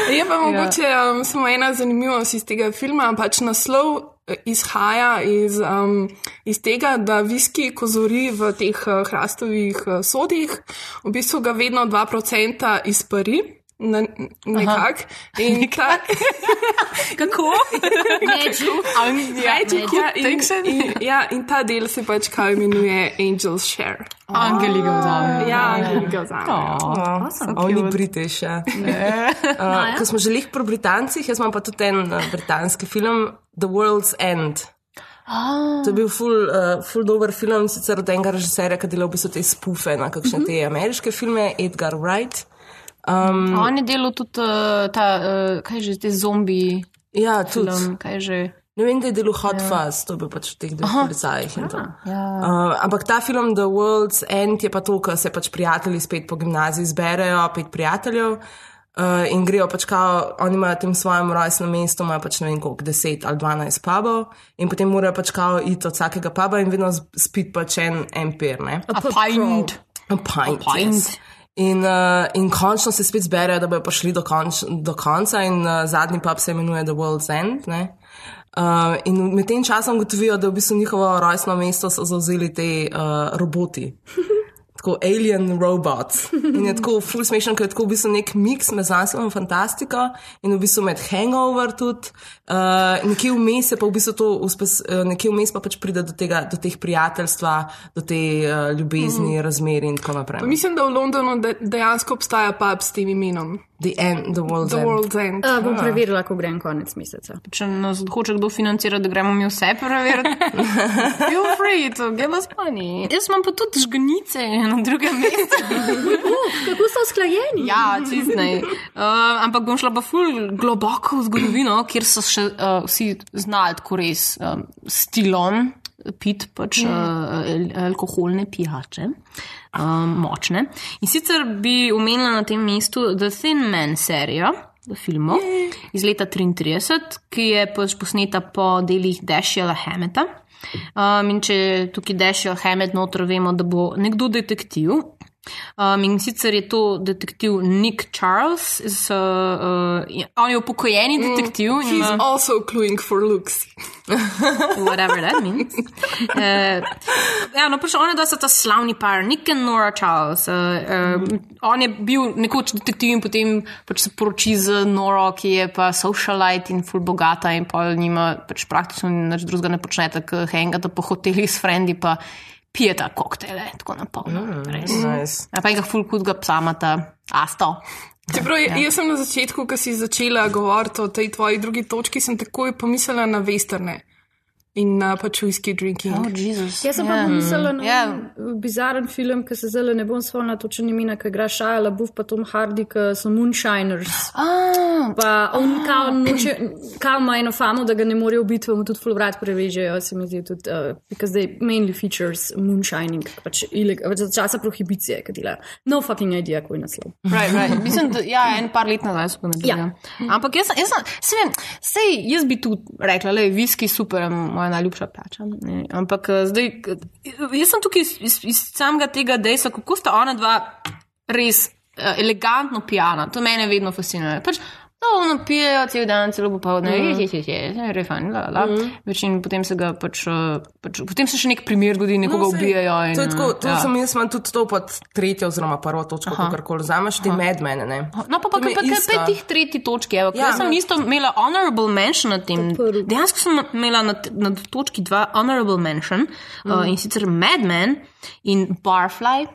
S7: Je pa mogoče um, samo ena zanimivost iz tega filma. Pač naslov eh, izhaja iz, um, iz tega, da viski, ko zori v teh uh, hrastovih uh, sodih, v bistvu ga vedno 2% izpari. Na, nekak. In ta,
S1: Kako?
S7: Magic.
S1: Ja,
S7: Magic, ja, in, in, ja, in ta del se pač kaj imenuje Angel's Share.
S1: Angeli ga vzamejo.
S7: Ja, angeli ga vzamejo.
S3: Awesome. Oni British, ja. Uh, ko smo že lih pri Britancih, jaz imam pa tudi en uh, britanski film, The World's End.
S1: Ah.
S3: To je bil ful, uh, ful dober film, sicer od enega režiserja, ki dela v bistvu te spufe na kakšne te ameriške filme, Edgar Wright. Um,
S1: On je delal tudi uh, ta, uh, kaj že, te zombi.
S3: Ja, tudi.
S1: Film, kaj že.
S3: Ne vem, da je delal Hot
S1: Ja.
S3: Fuzz, to je bil pač v teh dveh policajih to.
S1: Ja.
S3: Uh, ampak ta film The World's End je pa to, ko se pač prijatelji spet po gimnaziji zberejo, pet prijateljev. Uh, in grejo pač, kao, oni imajo tem svojem rojstnem mestu, imajo pač ne vem koliko, 10 ali 12 pubov, in potem morajo pač kao iti od vsakega puba in vedno spiti pač en empir. Ne?
S1: A pint.
S3: A pint.
S1: A pint.
S3: Yes. In, uh, in končno se spet zberejo, da bodo prišli do, konč, do konca, in uh, zadnji pub se imenuje The World's End. Ne? Uh, in med tem časom gotovijo, da v bistvu njihovo rojstno mesto so zauzeli te uh, roboti. Tako alien robots. In je tako full smešen, ker je tako v bistvu nek miks med znanstveno fantastiko in v bistvu med hangover tudi. Uh, nekje vmes je pa v bistvu to, uspes, uh, nekje vmes pa pač pride do, tega, do teh prijateljstva, do te uh, ljubezni, mm. razmeri in tako naprej.
S7: Pa mislim, da v Londonu de, dejansko obstaja pub s tem imenom.
S3: The, end, the World's
S7: The
S3: End.
S7: World's End.
S4: Uh, bom preverila, ko grem konec meseca.
S1: Če nas hoče kdo financirati, da gremo mi vse preveriti, feel free to give us money. Jaz imam pa tudi žganice in na drugem mestu.
S4: Kako so usklajeni?
S1: Ja, čist ne. Uh, ampak bom šla pa ful globoko v zgodovino, kjer so še uh, vsi znali tako res um, stilom pit pač uh, al- alkoholne pijače, um, močne. In sicer bi omenila na tem mestu The Thin Man serijo. Filmov iz leta 33, ki je pač posneta po delih Dashela Hameta. Um, in če je tukaj Dashel Hamet noter, vemo, da bo nekdo detektiv. Um, in sicer je to detektiv Nick Charles, z, uh, uh, on je upokojeni detektiv. in
S7: He's
S1: ima-
S7: also cluing for looks.
S1: whatever that means. Uh, ja, no, pač oni, da so ta slavni par, Nick in Nora Charles. Uh, uh, on je bil nekoč detektiv in potem pač se poroči z Noro, ki je pa socialite in full bogata in pa nima pač praktično nič drugega ne počnete, kot hengata po hotelih s frendi pa pijeta koktele, tako na polno. Res.
S3: nice.
S1: Ja, pa enega full kudga psamata, asto.
S7: Čeprav
S1: Ja.
S7: ja. jaz sem na začetku, ko si začela govoriti o tej tvoji drugi točki, sem takoj pomislila na westerne in na pač whisky drinking.
S1: Oh, Jezus.
S4: Jaz sem pa
S1: Ja.
S4: pomislila na
S1: Ja.
S4: yeah. bizaren film, ki se zdaj ne bom spomnila točno imena, ki igra Šaja Labuf pa Tom Hardy, ki so Moonshiners.
S1: Ah,
S4: Pa on kao, noče, kao ima eno famo, da ga ne morejo ubiti, pa mu tudi full vrat prevežejo, se mi zdi tudi, uh, because they mainly features moonshining, pač, ileg, pač za časa prohibicije, ki dela. No fucking idea, kako je naslov.
S1: Right, right. Mislim, da ja, en par let nazaj smo naredili.
S4: Ja.
S1: Ja. Ampak jaz, sem- jaz, sem- se vem, sej, jaz bi tu rekla, le viski super, moja najljubša pijača. ne. Ampak eh, zdaj, k- jaz sem tukaj iz, iz, iz samega tega dejstva, kako sta ona dva res uh, elegantno pijana. To mene vedno fascinira. Pač, No, ono pijejo cel dan, celo popoldne,
S3: Mhm.
S1: mm. je, je, je, je, je, fajn, la, la. Mm. Večin, potem se ga pač, eh, pač, potem se še nek primer zgodi, nekoga no, ubijajo. In,
S3: To je tako, to
S1: ja.
S3: ja. sem jaz imam tudi to pod tretjo oziroma prvo točko, kako koli vzameš, ti medmene, ne.
S1: No, pa pa kaj pa kaj tih tretji točki. Evo,
S3: Ja.
S1: ja. Jaz sem isto imela honorable mention na tem. Dejansko sem imela na, na točki dva honorable mention mm. uh, in sicer Mad Men in Barfly.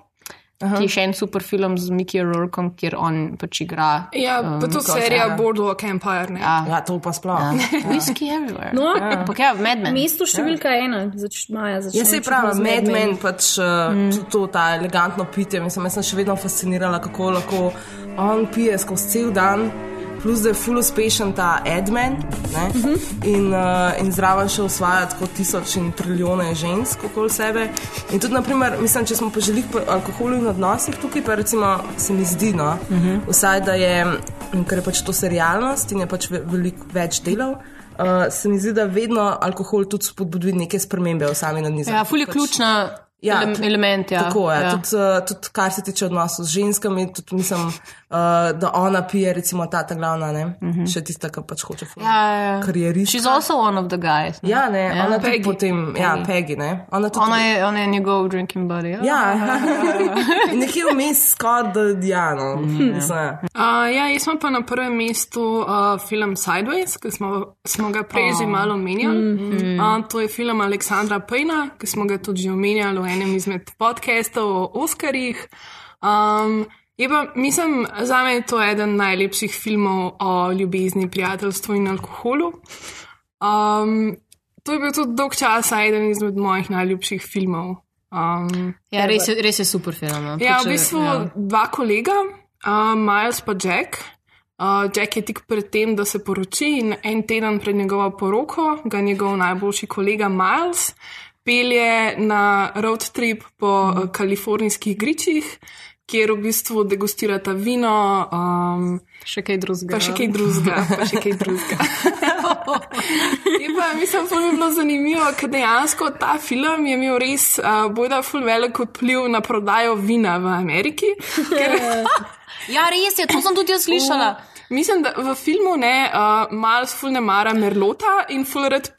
S1: Aha. Ki je še en super film z Mickey Rourkom, kjer on pač igra.
S7: Ja, pa to
S1: kot-
S7: serija
S1: ja.
S7: Boardwalk Empire. Ne?
S1: Ja.
S3: Ja, to pa sploh.
S1: Ja. Whisky everywhere.
S4: No,
S1: Ampak ja, Mad Men.
S4: mesto številka ena, zač, Maja začne.
S3: Jaz se pravim,
S4: Mad
S3: Mad Men, pač uh, mm. to, ta elegantno pitje. Mislim, jaz sem še vedno fascinirala, kako lahko on pije skozi cel dan. Plus, da je full uspešen ta Edman uh -huh. in, uh, in zraven še usvaja tako tisoč in trilijone žensk okoli sebe. In tudi, naprimer, mislim, če smo pa želeli po alkoholu in odnosih tukaj, pa recimo se mi zdi, no, uh -huh. vsaj da je, ker je pač to serialnost in je pač ve- veliko več delov. Uh, se mi zdi, da vedno alkohol tudi spodbudi neke spremembe v sami nanizanju.
S1: Ja, ful je ključna
S3: Ja,
S1: ele element. Ja.
S3: Tako je.
S1: ja.
S3: Ja. Tudi, uh, tudi kar se tiče odnosov z ženskami, tudi mislim, uh, da ona pije, recimo ta, ta glavna, ne? Mm -hmm. še tista, ki pač hoče
S1: Mhm. Ja, ja, ja.
S3: karierišča.
S1: She's also one of the guys. ne?
S3: Ja, ne, ja, ona tudi
S7: Peggy.
S3: potem, ja, Peggy, ne. Ona, tudi,
S1: Ona je, ona je njegov drinking buddy. Ja.
S3: Ja, in nekje vmes skoraj, da ja, no.
S1: Mhm.
S3: Mislim, ja.
S7: Uh, ja, jaz sem pa na prvem mestu uh, film Sideways, ki smo, smo ga prej oh. že malo omenjali. Mm -hmm. uh, to je film Aleksandra Pejna, ki smo ga tudi že omenjali enem izmed podcastov o Oscarjih. Um, je pa, mislim, za me je to eden najlepših filmov o ljubezni, prijateljstvu in alkoholu. Um, to je bil tudi dolg časa eden izmed mojih najljubših filmov. Um,
S1: Ja, res, je, res je super film. no.
S7: Ja, v bistvu
S1: ja.
S7: dva kolega, uh, Miles pa Jack. Uh, Jack je tik pred tem, da se poroči in en teden pred njegovo poroko ga njegov najboljši kolega Miles pelje na road trip po mm. kalifornijskih gričih, kjer v bistvu degustirata vino. Um,
S1: Še kaj drugega.
S7: Pa še kaj drugega, pa še kaj drugega. Je pa, mislim, mi je bilo zanimivo, ker dejansko ta film je imel res uh, bojda ful velik vpliv na prodajo vina v Ameriki. Ker,
S1: Ja, res je, to sem tudi jaz slišala.
S7: Mislim, da v filmu ne, uh, mal ful ne mara merlota in ful rad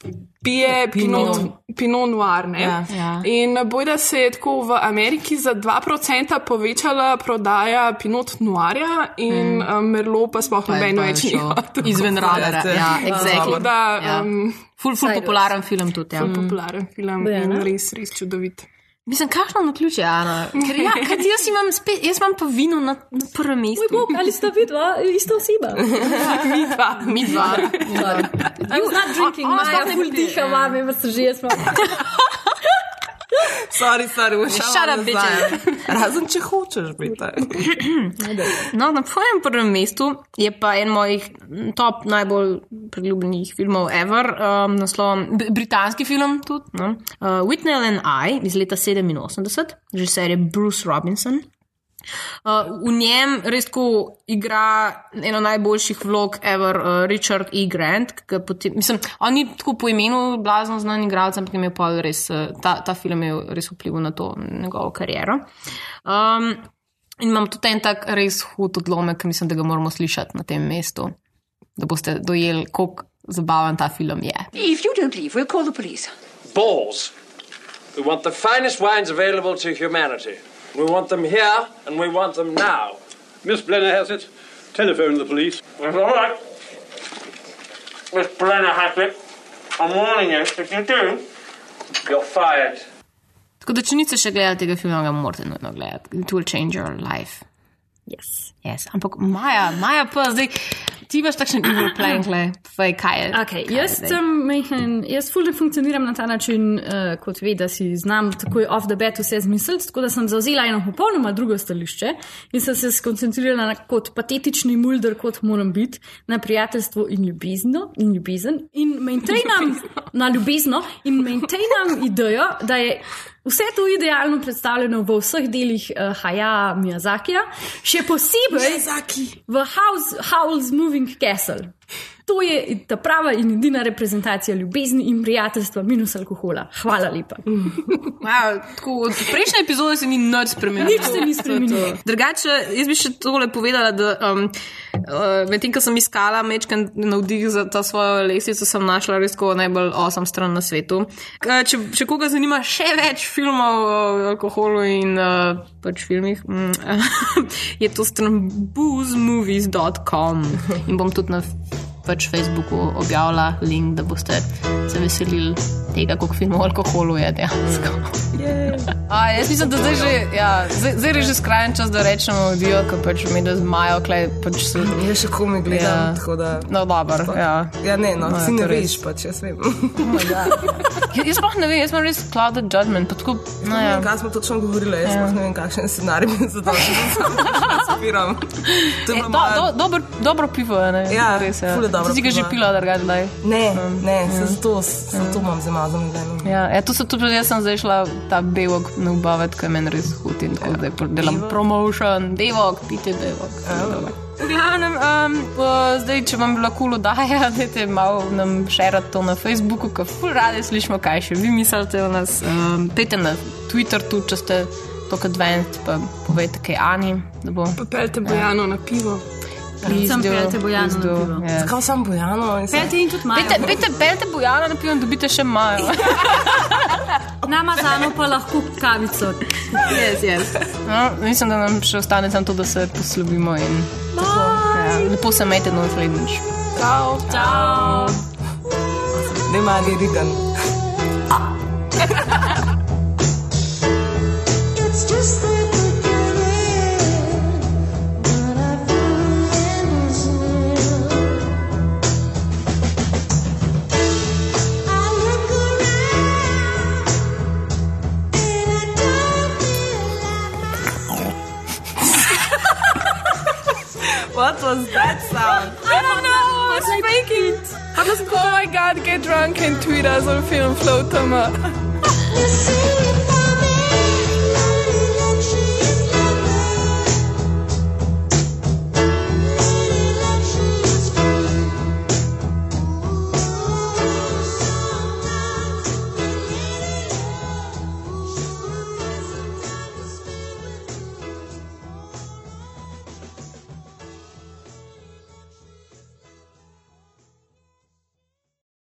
S7: pije pinot, pinot noir. Ne?
S3: Ja.
S1: Ja.
S7: In bojda se je tako v Ameriki za 2% povečala prodaja pinot noirja in mm. merlo pa sploh
S1: Pa je
S7: noben
S1: pa
S7: več ni.
S1: Izven radara. Ja, exactly.
S7: Tako da,
S1: Ja.
S7: um,
S1: Ful, ful popularen film tudi. Ja.
S7: ful popularen film
S4: Ja,
S7: in res, res čudovit.
S1: Mislim, kakšno na ključe, Ana? Ker ja, kaj jaz imam spet, jaz imam pa vino na, na prvem
S4: Moj
S1: mestu.
S4: bog, ali sta vidva ista oseba?
S1: Mi dva. Mi dva.
S4: I'm not drinking,
S1: ona
S4: Maja
S1: sploh ne
S4: ful
S1: pije.
S4: diha, mami, vrsta že jaz smo.
S3: Sorry, sorry,
S1: Shut up, bitches.
S3: Razen če hočeš biti.
S1: No, na tvojem prvem mestu je pa en mojih top najbolj priljubljenih filmov ever, um, naslovom britanski film tudi, no? uh, Whitney and I iz leta 87, režiser je Bruce Robinson. Uh, v njem res tako igra eno najboljših vlog ever uh, Richard E. Grant. Potem, mislim, on ni tako po imenu blazno znan igralec, ampak je pa res, uh, ta, ta film je res vplival na to njegovo kariero. Um, in imam tudi en tak res hud odlomek, ki mislim, da ga moramo slišati na tem mestu, da boste dojeli, kako zabaven ta film je.
S15: If you don't leave, we'll call the police.
S16: Balls. We want the finest wines available to humanity. We want them here and we want them now.
S17: Miss Blenner has it. Telephone the police.
S16: That's all right. Miss Brenner has it. I'm warning you, if you do, you're fired.
S1: Tako da, če niste še gledali tega filma, ga morate nujno gledati. It will change your life.
S4: Yes.
S1: yes. Ampak Maja, Maja pa zdaj, ti imaš takšen evil plan, glej, povej, kaj je.
S4: Okay,
S1: kaj je
S4: jaz
S1: zdaj?
S4: sem mehen, jaz fully funkcioniram na ta način, uh, kot ve, da si znam takoj off the bat vse zmisliti, tako da sem zauzela eno popolnoma drugo stališče in sem se skoncentrirala na kot patetični mulder, kot moram biti, na prijateljstvo in ljubezno in ljubezen in maintainam na ljubezno in maintainam idejo, da je Vse to idealno predstavljeno v vseh delih uh, Haja Miyazakija, še posebej v House, Howl's Moving Castle. To je ta prava in edina reprezentacija ljubezni in prijateljstva, minus alkohola. Hvala lepa.
S1: Wow, tako, od prejšnje epizode se ni nič spremenilo.
S4: Nič se ni spremenilo.
S1: Drugače, jaz bi še tole povedala, da um, uh, medtem, ko sem iskala mečken navdih za ta svojo lestvico, sem našla res tako najbolj osam stran na svetu. K- Če, če koga zanima še več filmov o alkoholu in uh, pač filmih, mm, je to stran boozemovies.com in bom tudi na pač Facebooku objavila link, da boste se veselili tega, koliko filmov alkoholu je dejansko. A, jaz mislim, da zdaj že, ja, zdaj, zdaj je že skrajen čas, da rečemo odijo, ker pač mi da zmajo, klej pač se.
S3: Jaz še komi gledam, tako da.
S1: No, dobro, ja.
S3: Ja, ne, no,
S1: No,
S3: si
S1: je
S3: ne
S1: to res.
S3: veš, pač jaz vem.
S1: Ja, Jaz sploh ne vem, jaz imam res clouded judgment, pa tako, no ja.
S3: kaj smo točno govorili, jaz
S1: Ja.
S3: ne vem, kakšen scenarij bi za to zapiram. To je
S1: E, do, do, dobro, dobro pivo ne?
S3: Ja,
S1: res je.
S3: ful je dobro
S1: Si ga že pila, da ga zdaj?
S3: Ne, ne,
S1: ja.
S3: se zato, zato imam zamazan gledano.
S1: Ja, ja, to so tudi jaz sem zdaj šla ta bevok na ubaviti, ker meni res hudi in tako zdaj pol delam promotion, devok, pite devok. V glavnem, um, uh, zdaj, če vam bi bila kul cool oddaja, dajte malo nam šerati to na Facebooku, ker ful radi slišimo, kaj še vi mislite o nas. Um, Pejte na Twitter tudi, če ste tako advanced, pa povejte kaj Ani, da bo.
S7: Pa pelte Bojano na pivo.
S4: Sem pelte Bojano na pivo.
S3: Zakaj sem Bojano?
S4: Pelte in tudi Majo.
S1: Pejte, pejte, pejte Bojana na pivo in dobite še Majo.
S4: Namazano pa lahko kavico.
S1: yes, yes. No, mislim, da nam še ostane samo to, da se poslovimo in tako. Ja, lepo se majte do naslednjič.
S7: Ciao.
S4: Ciao.
S3: Ne magi Rigan. was that sound?
S7: I don't know, it's fake it. I just, oh my god, get drunk and tweet us on Film Flow, Thomas.
S18: It